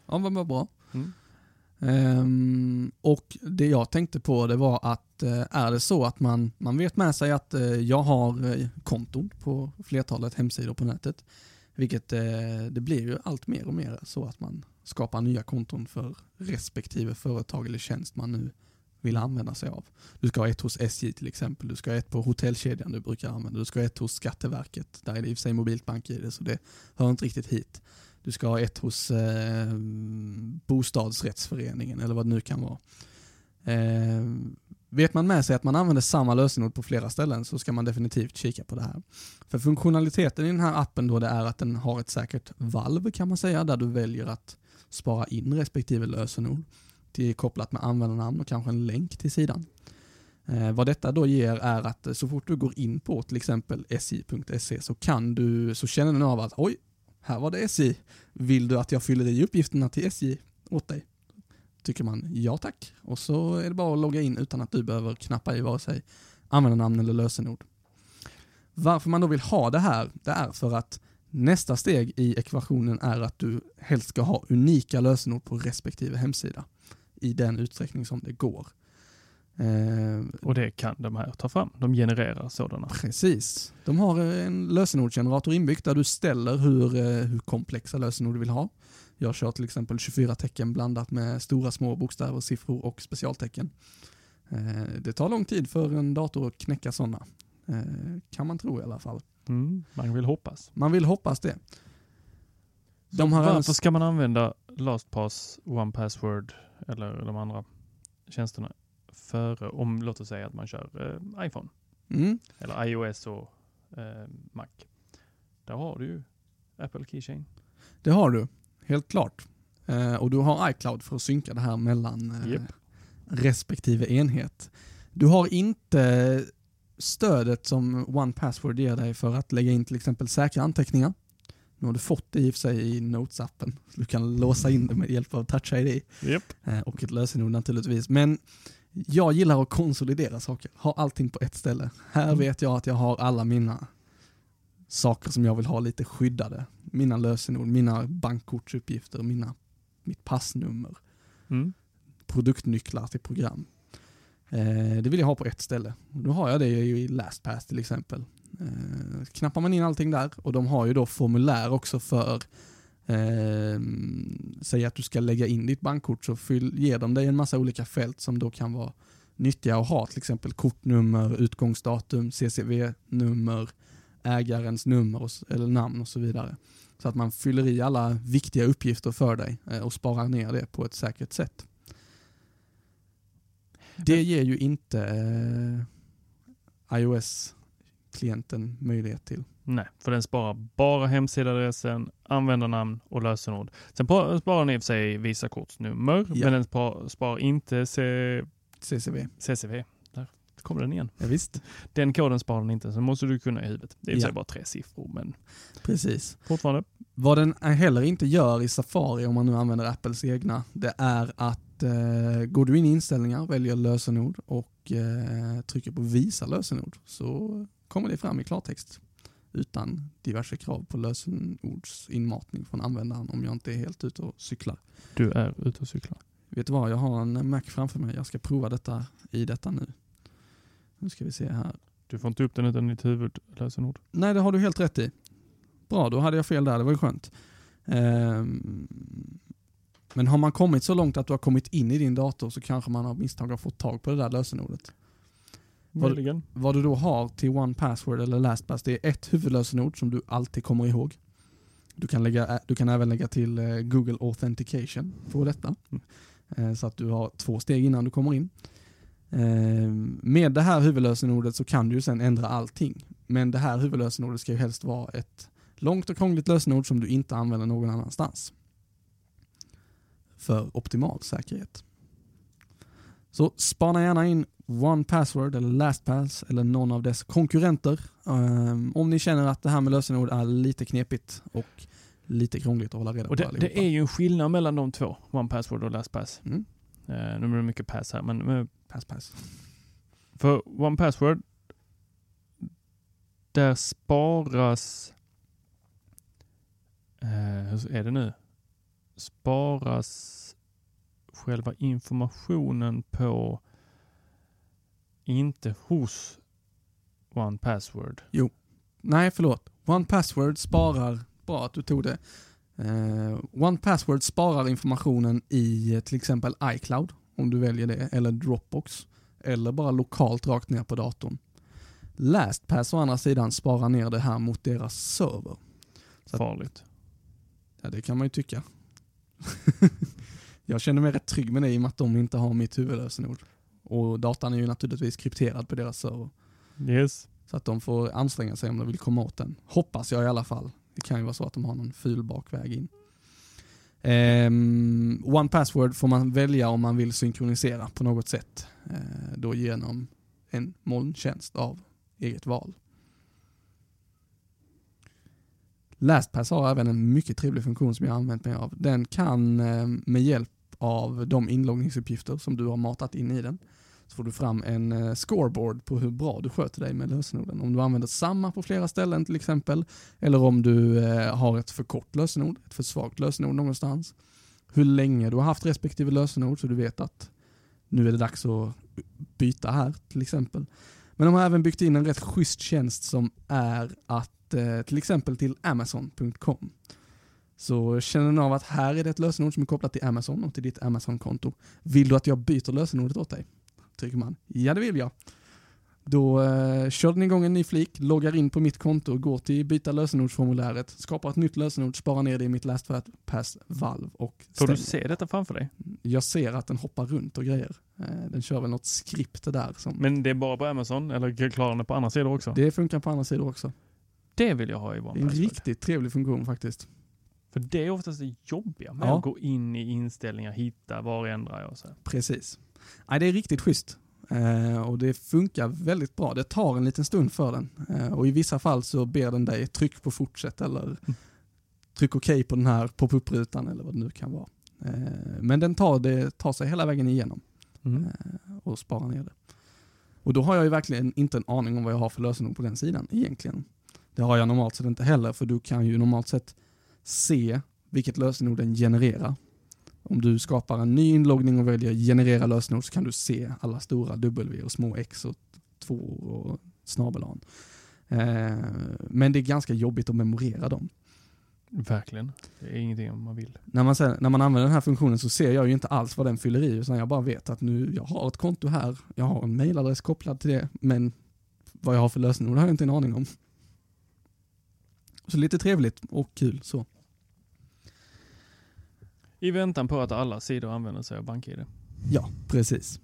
Ja, vad bra. Mm. Um, och det jag tänkte på det var att uh, är det så att man, man vet med sig att uh, jag har uh, konton på flertalet hemsidor på nätet, vilket det blir ju allt mer och mer så att man skapar nya konton för respektive företag eller tjänst man nu vill använda sig av. Du ska ha ett hos SJ till exempel, du ska ha ett på hotellkedjan du brukar använda, du ska ha ett hos Skatteverket, där är det i och för sig mobilt bank i det så det hör inte riktigt hit. Du ska ha ett hos eh, bostadsrättsföreningen eller vad det nu kan vara. Eh, vet man med sig att man använder samma lösenord på flera ställen så ska man definitivt kika på det här. För funktionaliteten i den här appen då det är att den har ett säkert valv kan man säga där du väljer att spara in respektive lösenord Det är kopplat med användarnamn och kanske en länk till sidan. Eh, vad detta då ger är att så fort du går in på till exempel sj.se så kan du, så känner den av att oj, här var det SJ. Vill du att jag fyller i uppgifterna till SJ åt dig? Tycker man ja tack. Och så är det bara att logga in utan att du behöver knappa i vare sig användarnamn eller lösenord. Varför man då vill ha det här, det är för att nästa steg i ekvationen är att du helst ska ha unika lösenord på respektive hemsida i den utsträckning som det går. Eh, Och det kan de här ta fram. De genererar sådana. Precis. De har en lösenordsgenerator inbyggt där du ställer hur, eh, hur komplexa lösenord du vill ha. Jag kör till exempel 24 tecken blandat med stora små bokstäver, siffror och specialtecken. Eh, Det tar lång tid för en dator att knäcka sådana. Kan man tro i alla fall. Mm, man vill hoppas. Man vill hoppas det. De Varför en- ska man använda LastPass, OnePassword eller de andra tjänsterna före, om låt oss säga att man kör eh, iPhone Mm, eller iOS och eh, Mac. Där har du ju Apple Keychain. det har du, helt klart. Eh, och du har iCloud för att synka det här mellan eh, Japp. respektive enhet. Du har inte stödet som OnePassword ger dig för att lägga in till exempel säkra anteckningar. Nu har du fått det i och för sig i Notes-appen. Du kan låsa in det med hjälp av Touch ID Yep. eh, och ett lösenord naturligtvis. Men jag gillar att konsolidera saker, ha allting på ett ställe. Här Mm. vet jag att jag har alla mina saker som jag vill ha lite skyddade. Mina lösenord, mina bankkortsuppgifter, mina, mitt passnummer, Mm. produktnycklar till program. Eh, det vill jag ha på ett ställe. Då har jag det ju i LastPass till exempel. Eh, knappar man in allting där och de har ju då formulär också för eh, säg att du ska lägga in ditt bankkort så fyll, ger de dig en massa olika fält som då kan vara nyttiga att ha, till exempel kortnummer, utgångsdatum, CCV-nummer, ägarens nummer och, eller namn och så vidare. Så att man fyller i alla viktiga uppgifter för dig eh, och sparar ner det på ett säkert sätt. Det ger ju inte eh, iOS-klienten möjlighet till. Nej, för den sparar bara hemsidaadressen, användarnamn och lösenord. Sen pa- sparar den i och för sig Visakortsnummer, Ja. men den spar, sparar inte C- CCV. CCV. Där kommer den igen. Ja, visst. Den koden sparar den inte, så måste du kunna i huvudet. Det är i och för Ja. sig bara tre siffror, men Precis. fortfarande. Vad den heller inte gör i Safari, om man nu använder Apples egna, det är att eh, går du in i inställningar, väljer lösenord och eh, trycker på visa lösenord så kommer det fram i klartext utan diverse krav på lösenordsinmatning från användaren om jag inte är helt ute och cyklar. Du är ute och cyklar. Vet du vad, jag har en Mac framför mig. Jag ska prova detta i detta nu. Nu ska vi se här. Du får inte upp den utan ditt huvudlösenord. Nej, det har du helt rätt i. Bra, då hade jag fel där. Det var ju skönt. Ehm, men har man kommit så långt att du har kommit in i din dator så kanske man av misstag har fått tag på det där lösenordet. Vad- Möjligen. Vad du då har till OnePassword eller LastPass, det är ett huvudlösenord som du alltid kommer ihåg. Du kan, lägga, du kan även lägga till eh, Google Authentication på detta. Mm. Eh, Så att du har två steg innan du kommer in. Eh, Med det här huvudlösenordet så kan du sen ändra allting. Men det här huvudlösenordet ska ju helst vara ett långt och krångligt lösenord som du inte använder någon annanstans. För optimal säkerhet. Så spana gärna in OnePassword eller LastPass eller någon av dess konkurrenter. ehm, om ni känner att det här med lösenord är lite knepigt och lite krångligt att hålla reda Och på det, allihopa. det är ju en skillnad mellan de två, OnePassword och LastPass. Mm. Eh, nu blir det mycket pass här, men, men Pass, pass. för OnePassword, där sparas, eh, hur är det nu? Sparas själva informationen på, inte hos OnePassword. Nej, förlåt. OnePassword sparar, bra att du tog det. Uh, OnePassword sparar informationen i eh, till exempel iCloud, om du väljer det, eller Dropbox, eller bara lokalt rakt ner på datorn. LastPass å andra sidan sparar ner det här mot deras server. Så att- Farligt. Ja, det kan man ju tycka. jag känner mig rätt trygg med det i och med att de inte har mitt huvudlösenord. Och datan är ju naturligtvis krypterad på deras server. Yes. Så att de får anstränga sig om de vill komma åt den. Hoppas jag i alla fall. Det kan ju vara så att de har någon ful bakväg in. Um, OnePassword får man välja om man vill synkronisera på något sätt. Eh, då genom en molntjänst av eget val. LastPass har även en mycket trevlig funktion som jag använt mig av. Den kan eh, med hjälp av de inloggningsuppgifter som du har matat in i den så får du fram en eh, scoreboard på hur bra du sköter dig med lösenorden. Om du använder samma på flera ställen till exempel, eller om du eh, har ett för kort lösenord, ett för svagt lösenord någonstans. Hur länge du har haft respektive lösenord så du vet att nu är det dags att byta här till exempel. Men de har även byggt in en rätt schysst tjänst som är att eh, till exempel till Amazon.com så känner ni av att här är det ett lösenord som är kopplat till Amazon och till ditt Amazon-konto. Vill du att jag byter lösenordet åt dig? Trycker man, ja det vill jag. Då eh, kör den igång en ny flik, loggar in på mitt konto, går till byta lösenordsformuläret, skapar ett nytt lösenord, sparar ner det i mitt LastPass-valv och Får stänger. du se detta framför dig? Jag ser att den hoppar runt och grejer. Eh, den kör väl något skript där. Som, Men det är bara på Amazon, eller klarar den det på andra sidor också? Det, det funkar på andra sidor också. vill jag ha i Det är en riktigt trevlig funktion faktiskt. För det är oftast det jobbiga med Ja. att gå in i inställningar, hitta, var ändrar jag och så. Precis. Nej, det är riktigt schysst. Eh, och det funkar väldigt bra. Det tar en liten stund för den. Eh, och i vissa fall så ber den dig tryck på fortsätt eller tryck OK på den här pop-up-rutan eller vad det nu kan vara. Eh, men den tar, det, tar sig hela vägen igenom Mm. eh, och sparar ner det. Och då har jag ju verkligen inte en aning om vad jag har för lösenord på den sidan egentligen. Det har jag normalt sett inte heller för du kan ju normalt sett se vilket lösenord den genererar. Om du skapar en ny inloggning och väljer generera lösenord så kan du se alla stora W och små X och 2 och snabel A. eh, Men det är ganska jobbigt att memorera dem. Verkligen. Det är ingenting man vill. När man, sen, när man använder den här funktionen så ser jag ju inte alls vad den fyller i, utan jag bara vet att nu, jag har ett konto här, jag har en mailadress kopplad till det, men vad jag har för lösenord har jag inte en aning om. Så lite trevligt och kul så. I väntan på att alla sidor använder sig av BankID. Ja, precis.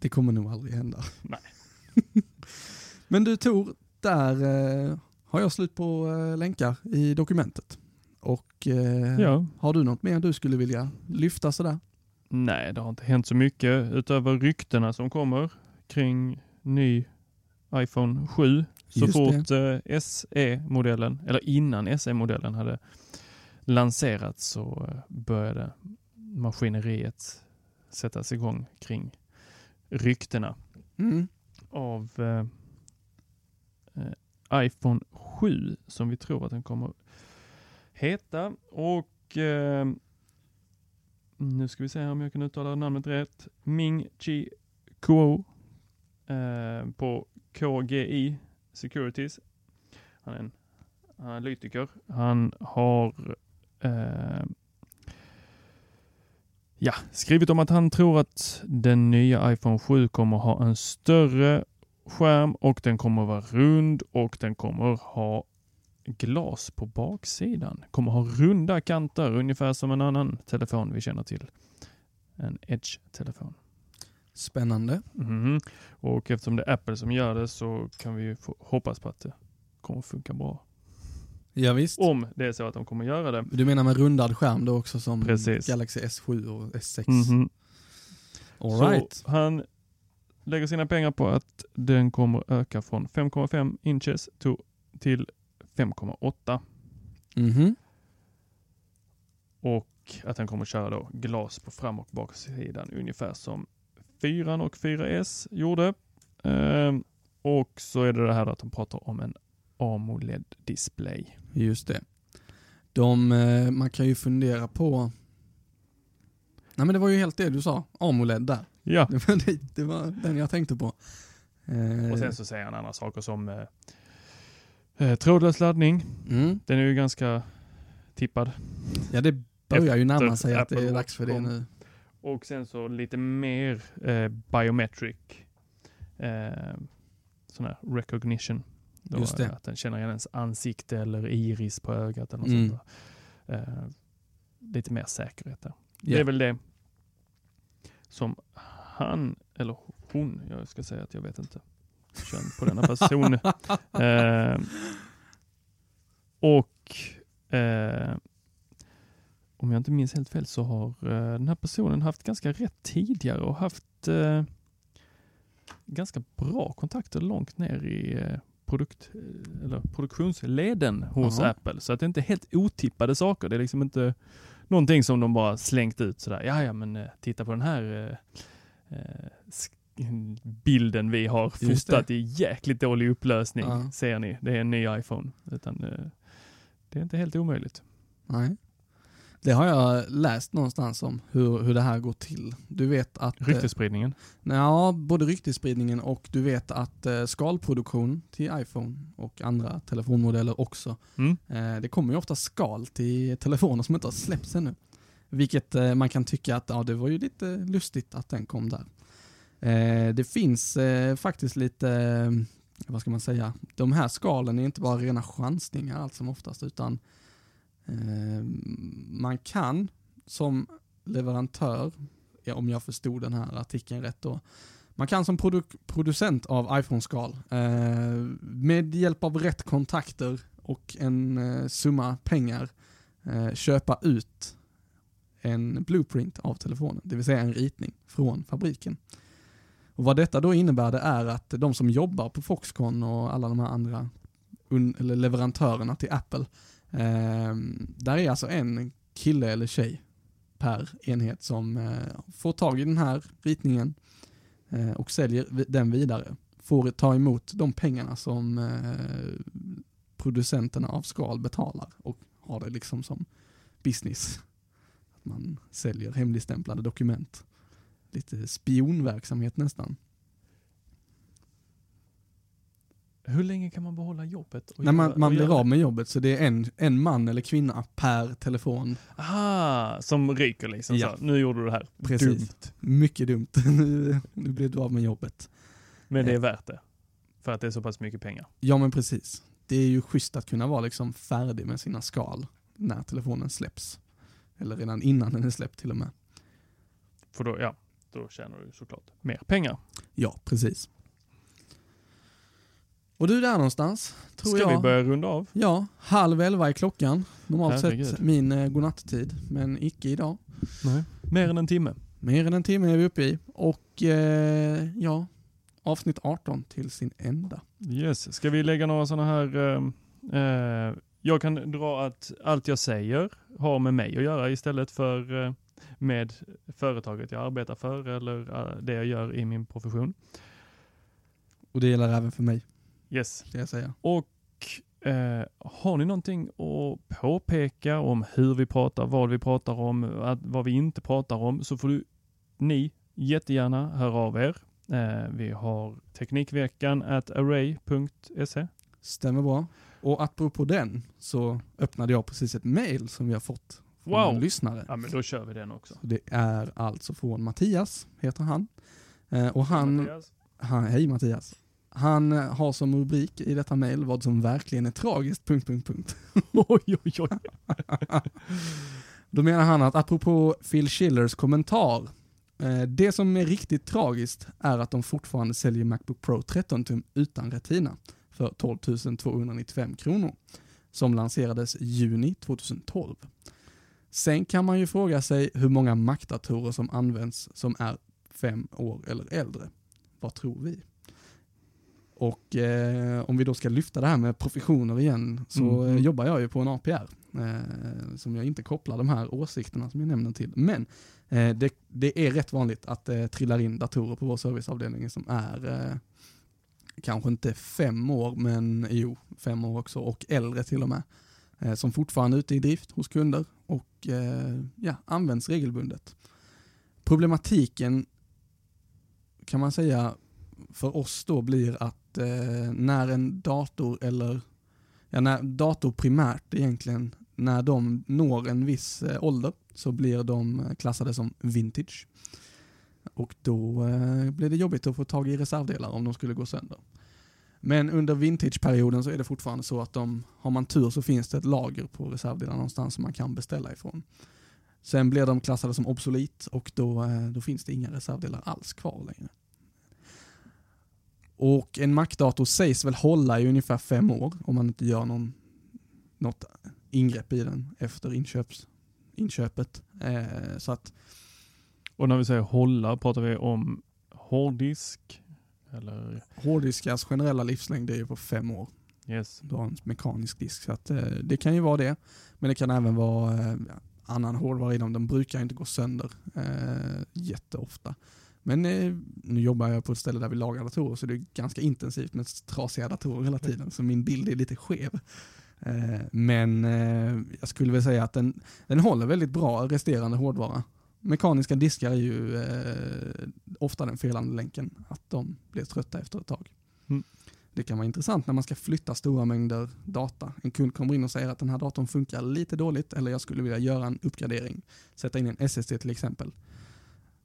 Det kommer nog aldrig hända. Nej. Men du Tor, där eh, har jag slut på eh, länkar i dokumentet. Och eh, Ja. har du något mer du skulle vilja lyfta sådär? Nej, det har inte hänt så mycket utöver ryktena som kommer kring ny iPhone 7. Så Just fort SE-modellen, eller innan SE-modellen hade lanserats så eh, började maskineriet sättas igång kring ryktena Mm. av eh, eh, iPhone 7 som vi tror att den kommer heta. Och eh, nu ska vi se om jag kan uttala namnet rätt. Ming Chi Kuo eh, på KGI Securities. Han är en analytiker. Han har ja, skrivit om att han tror att den nya iPhone 7 kommer ha en större skärm och den kommer vara rund och den kommer ha glas på baksidan. Kommer ha runda kanter, ungefär som en annan telefon vi känner till. En Edge-telefon. Spännande. Mhm. Och eftersom det är Apple som gör det så kan vi ju hoppas på att det kommer funka bra. Ja, visst. Om det är så att de kommer göra det. Du menar med rundad skärm då också som Precis. Galaxy S7 och S6? Mhm. All right. Så han lägger sina pengar på att den kommer öka från 5,5 inches to, till 5,8 Mhm. och att den kommer köra då glas på fram och baksidan ungefär som 4 och 4S gjorde. Ehm, och så är det det här att de pratar om en AMOLED-display. Just det. De, eh, man kan ju fundera på... Nej men det var ju helt det du sa, AMOLED där. Ja, Det var, det, det var den jag tänkte på. Eh, och sen så säger han andra saker som eh, eh, trådlös laddning. mm, Den är ju ganska tippad. ja det börjar ju närma sig att det är dags för det nu. Och sen så lite mer eh, biometric eh, sån här recognition. Då, Just det. Att den känner igen ens ansikte eller iris på ögat eller något Mm. sånt där. Eh, lite mer säkerhet där. Det Ja. är väl det som han, eller hon, jag ska säga att jag vet inte kön på denna person. eh, och eh, om jag inte minns helt fel så har eh, den här personen haft ganska rätt tidigare och haft eh, ganska bra kontakter långt ner i eh, produkt, eh, eller produktionsleden hos Jaha. Apple. Så att det är inte helt otippade saker. Det är liksom inte någonting som de bara slängt ut sådär. Ja, ja, men eh, titta på den här eh, eh, bilden vi har fotat i jäkligt dålig upplösning, Ja. ser ni. Det är en ny iPhone. Utan eh, det är inte helt omöjligt. Nej. Det har jag läst någonstans om hur, hur det här går till. Du vet att... eh, Ryktesspridningen. Ja, både ryktesspridningen och du vet att eh, skalproduktion till iPhone och andra telefonmodeller också. Mm. Eh, det kommer ju ofta skal till telefoner som inte har släppts ännu. Vilket eh, man kan tycka att ja, det var ju lite lustigt att den kom där. Eh, det finns eh, faktiskt lite, eh, vad ska man säga, de här skalen är inte bara rena chansningar allt som oftast utan eh, Eh, man kan som leverantör, ja, om jag förstod den här artikeln rätt då, man kan som produ- producent av iPhone-skal eh, med hjälp av rätt kontakter och en eh, summa pengar köpa ut en blueprint av telefonen, det vill säga en ritning från fabriken. Och vad detta då innebär det är att de som jobbar på Foxconn och alla de här andra eller leverantörerna till Apple, eh, Ehm, där är alltså en kille eller tjej per enhet som eh, får tag i den här ritningen eh, och säljer den vidare. Får ta emot de pengarna som eh, producenterna av skal betalar och har det liksom som business. Att man säljer hemligstämplade dokument. Lite spionverksamhet nästan. Hur länge kan man behålla jobbet? När man, man blir av med jobbet så det är en, en man eller kvinna per telefon. Aha, som ryker liksom. Ja. Så. Nu gjorde du det här. Precis. Dumt. Mycket dumt. nu, nu blev du av med jobbet. Men det är Ja. värt det. För att det är så pass mycket pengar. Ja men precis. Det är ju schysst att kunna vara liksom färdig med sina skal när telefonen släpps. Eller redan innan den är släppt till och med. För då, ja, då tjänar du såklart mer pengar. Ja, precis. Och du är där någonstans, tror Ska jag. vi börja runda av? Ja, halv elva är klockan. Normalt Herregud. sett min eh, godnatttid, men icke idag. Nej. Mer än en timme. Mer än en timme är vi uppe i. Och eh, ja, avsnitt 18 till sin ända. Yes. Ska vi lägga några sådana här... eh, eh, jag kan dra att allt jag säger har med mig att göra istället för eh, med företaget jag arbetar för eller eh, det jag gör i min profession. Och det gäller även för mig, Yes. ska jag säga. Och eh, har ni någonting att påpeka om hur vi pratar, vad vi pratar om, att, vad vi inte pratar om, så får du, ni jättegärna höra av er. Eh, vi har Teknikveckan at array.se. Stämmer bra. Och apropå den så öppnade jag precis ett mail som vi har fått från Wow. en lyssnare. Ja men då kör vi den också. Det är alltså från Mattias, heter han. Eh, och han, Mattias. han, hej Mattias. Han eh, har som rubrik i detta mail vad som verkligen är tragiskt, punkt, punkt, punkt. Oj, oj, oj. Då menar han att apropå Phil Schillers kommentar, eh, det som är riktigt tragiskt är att de fortfarande säljer Macbook Pro 13 tum utan Retina för 12 295 kronor, som lanserades juni 2012. Sen kan man ju fråga sig hur många Mac-datorer som används som är fem år eller äldre. Vad tror vi? Och eh, om vi då ska lyfta det här med professioner igen, så Mm. eh, jobbar jag ju på en APR, eh, som jag inte kopplar de här åsikterna som jag nämner till. Men eh, det, det är rätt vanligt att det trillar in datorer på vår serviceavdelning som är eh, kanske inte fem år, men jo, fem år också, och äldre till och med. Eh, som fortfarande är ute i drift hos kunder och eh, ja, används regelbundet. Problematiken kan man säga för oss då blir att eh, när en dator eller, ja när dator primärt egentligen, när de når en viss eh, ålder så blir de eh, klassade som vintage. Och då eh, blir det jobbigt att få tag i reservdelar om de skulle gå sönder. Men under vintageperioden så är det fortfarande så att de, har man tur så finns det ett lager på reservdelar någonstans som man kan beställa ifrån. Sen blir de klassade som obsolet och då, eh, då finns det inga reservdelar alls kvar längre. Och en Mac-dator sägs väl hålla i ungefär fem år om man inte gör någon, något ingrepp i den efter inköps, inköpet. Eh, så att Och när vi säger hålla pratar vi om hårddisk eller hårddiskars generella livslängd är ju på fem år. yes. Du har en mekanisk disk. Så att, eh, det kan ju vara det. Men det kan även vara eh, annan hårdvara i dem. De brukar inte gå sönder eh, jätteofta. Men eh, nu jobbar jag på ett ställe där vi lagar datorer så det är ganska intensivt med trasiga datorer hela tiden. Så min bild är lite skev. Eh, men eh, jag skulle väl säga att den, den håller väldigt bra resterande hårdvara. Mekaniska diskar är ju ofta den felande länken, att de blir trötta efter ett tag. Mm. Det kan vara intressant när man ska flytta stora mängder data. En kund kommer in och säger att den här datorn funkar lite dåligt eller jag skulle vilja göra en uppgradering. Sätta in en SSD till exempel.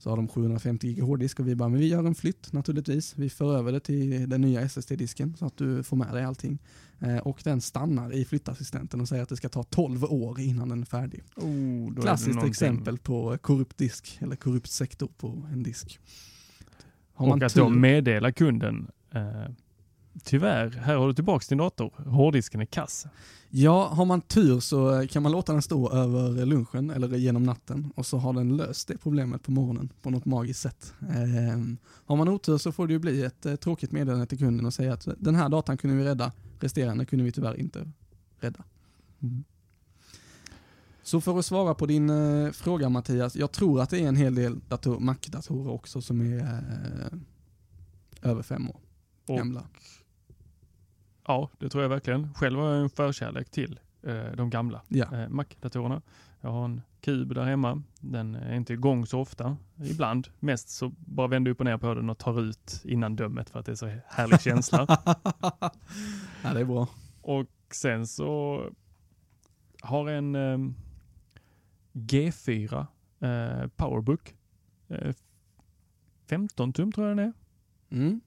Så har de 750 GB hårddisk och vi bara, men vi gör en flytt naturligtvis. Vi för över det till den nya SSD-disken så att du får med dig allting. Eh, och den stannar i flyttassistenten och säger att det ska ta 12 år innan den är färdig. Oh, är Klassiskt någonting- exempel på korrupt disk eller korrupt sektor på en disk. Har Och att då meddela kunden, eh, tyvärr, här har du tillbaks din dator, hårddisken är kass. ja, har man tur så kan man låta den stå över lunchen eller genom natten och så har den löst det problemet på morgonen på något magiskt sätt. Ehm, har man otur så får det ju bli ett eh, tråkigt meddelande till kunden och säga att den här datan kunde vi rädda, resterande kunde vi tyvärr inte rädda. Mm. Så för att svara på din eh, fråga Mattias, jag tror att det är en hel del dator, Mac-datorer också som är eh, över fem år Och, gamla. Ja, det tror jag verkligen. Själv har jag en förkärlek till eh, de gamla Ja. eh, Mac-datorerna. Jag har en kub där hemma. Den är inte igång så ofta. Ibland. Mest så bara vänder upp och ner på den och tar ut innan dömet för att det är så härlig känsla. ja, det är bra. Och sen så har en ehm, G4 eh, Powerbook. Eh, 15 tum tror jag den är. Mm.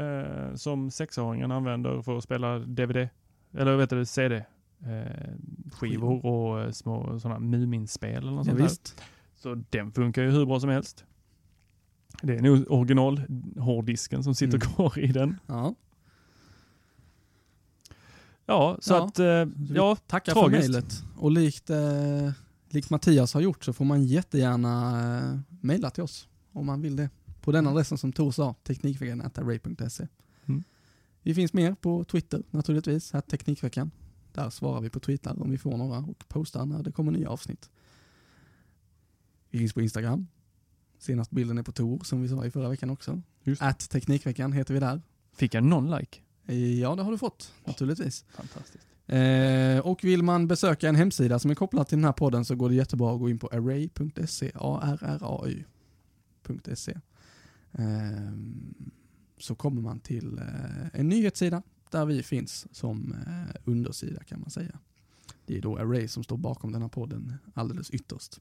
Eh, som sexåringen använder för att spela DVD, eller vet du, CD. Eh, skivor och eh, små sådana Muminspel eller något Ja, sånt där. Så den funkar ju hur bra som helst. Det är nog original hårddisken som sitter Mm. kvar i den. Ja. Ja, så Ja. att, eh, ja, Tackar tragiskt. för mejlet. Och likt, eh, likt Mattias har gjort så får man jättegärna eh, mejla till oss om man vill det. På den adressen som Tor sa, teknikveckan.array.se. Mm. Vi finns mer på Twitter naturligtvis, här Teknikveckan. Där svarar vi på tweetar om vi får några och postar när det kommer nya avsnitt. Vi finns på Instagram. Senast bilden är på Tor som vi sa i förra veckan också. Just. Att Teknikveckan heter vi där. Fick jag någon like? Eh, Ja, det har du fått naturligtvis. Fantastiskt. Eh, och vill man besöka en hemsida som är kopplad till den här podden så går det jättebra att gå in på array.se, a-r-r-a-y.se. Ehm, så kommer man till eh, en nyhetssida där vi finns som eh, undersida kan man säga. Det är då Array som står bakom den här podden alldeles ytterst.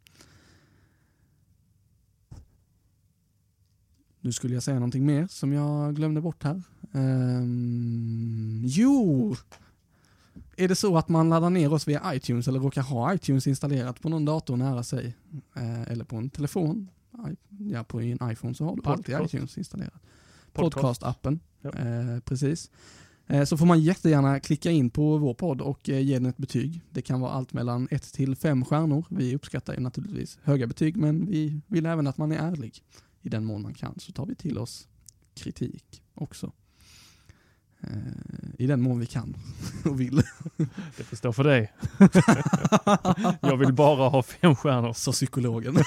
Nu skulle jag säga någonting mer som jag glömde bort här. Ehm, jo! Är det så att man laddar ner oss via iTunes eller råkar ha iTunes installerat på någon dator nära sig, eh, eller på en telefon, ja på en iPhone så har du alltid Podcast. iTunes installerat. Podcast. Podcast-appen, Ja. eh, precis. Eh, så får man jättegärna klicka in på vår podd och eh, ge den ett betyg. Det kan vara allt mellan 1 till 5 stjärnor. Vi uppskattar ju naturligtvis höga betyg, men vi vill även att man är ärlig. I den mån man kan så tar vi till oss kritik också. Eh, I den mån vi kan och vill. Det får stå för dig. jag vill bara ha fem stjärnor. Sa psykologen.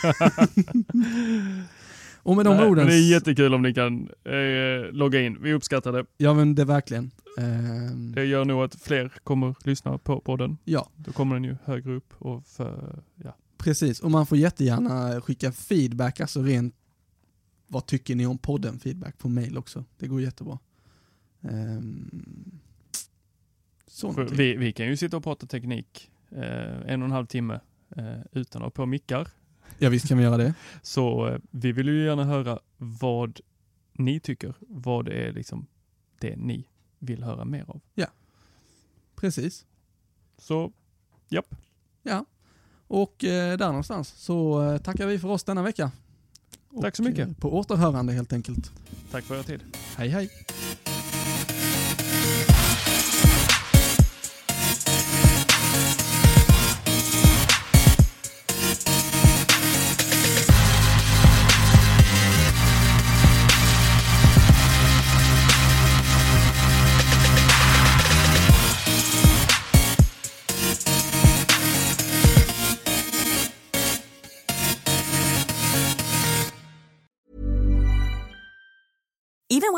och med de Nej, orden. det är jättekul om ni kan eh, logga in. Vi uppskattar det. Ja men det är verkligen. Ehm, Det gör nog att fler kommer lyssna på podden. ja, Då kommer den ju högre upp och för, ja. precis. Och man får jättegärna skicka feedback, alltså rent vad tycker ni om podden feedback på mail också. Det går jättebra. Um, vi, vi kan ju sitta och prata teknik eh, en och en halv timme eh, utan att ha på mickar. Ja visst kan vi göra det. Så eh, vi vill ju gärna höra vad ni tycker. Vad det är liksom det ni vill höra mer av. Precis. Så, japp. Ja. Och eh, där någonstans så eh, tackar vi för oss denna vecka. Tack så Och, mycket. eh, På återhörande helt enkelt. Tack för er tid. Hej hej.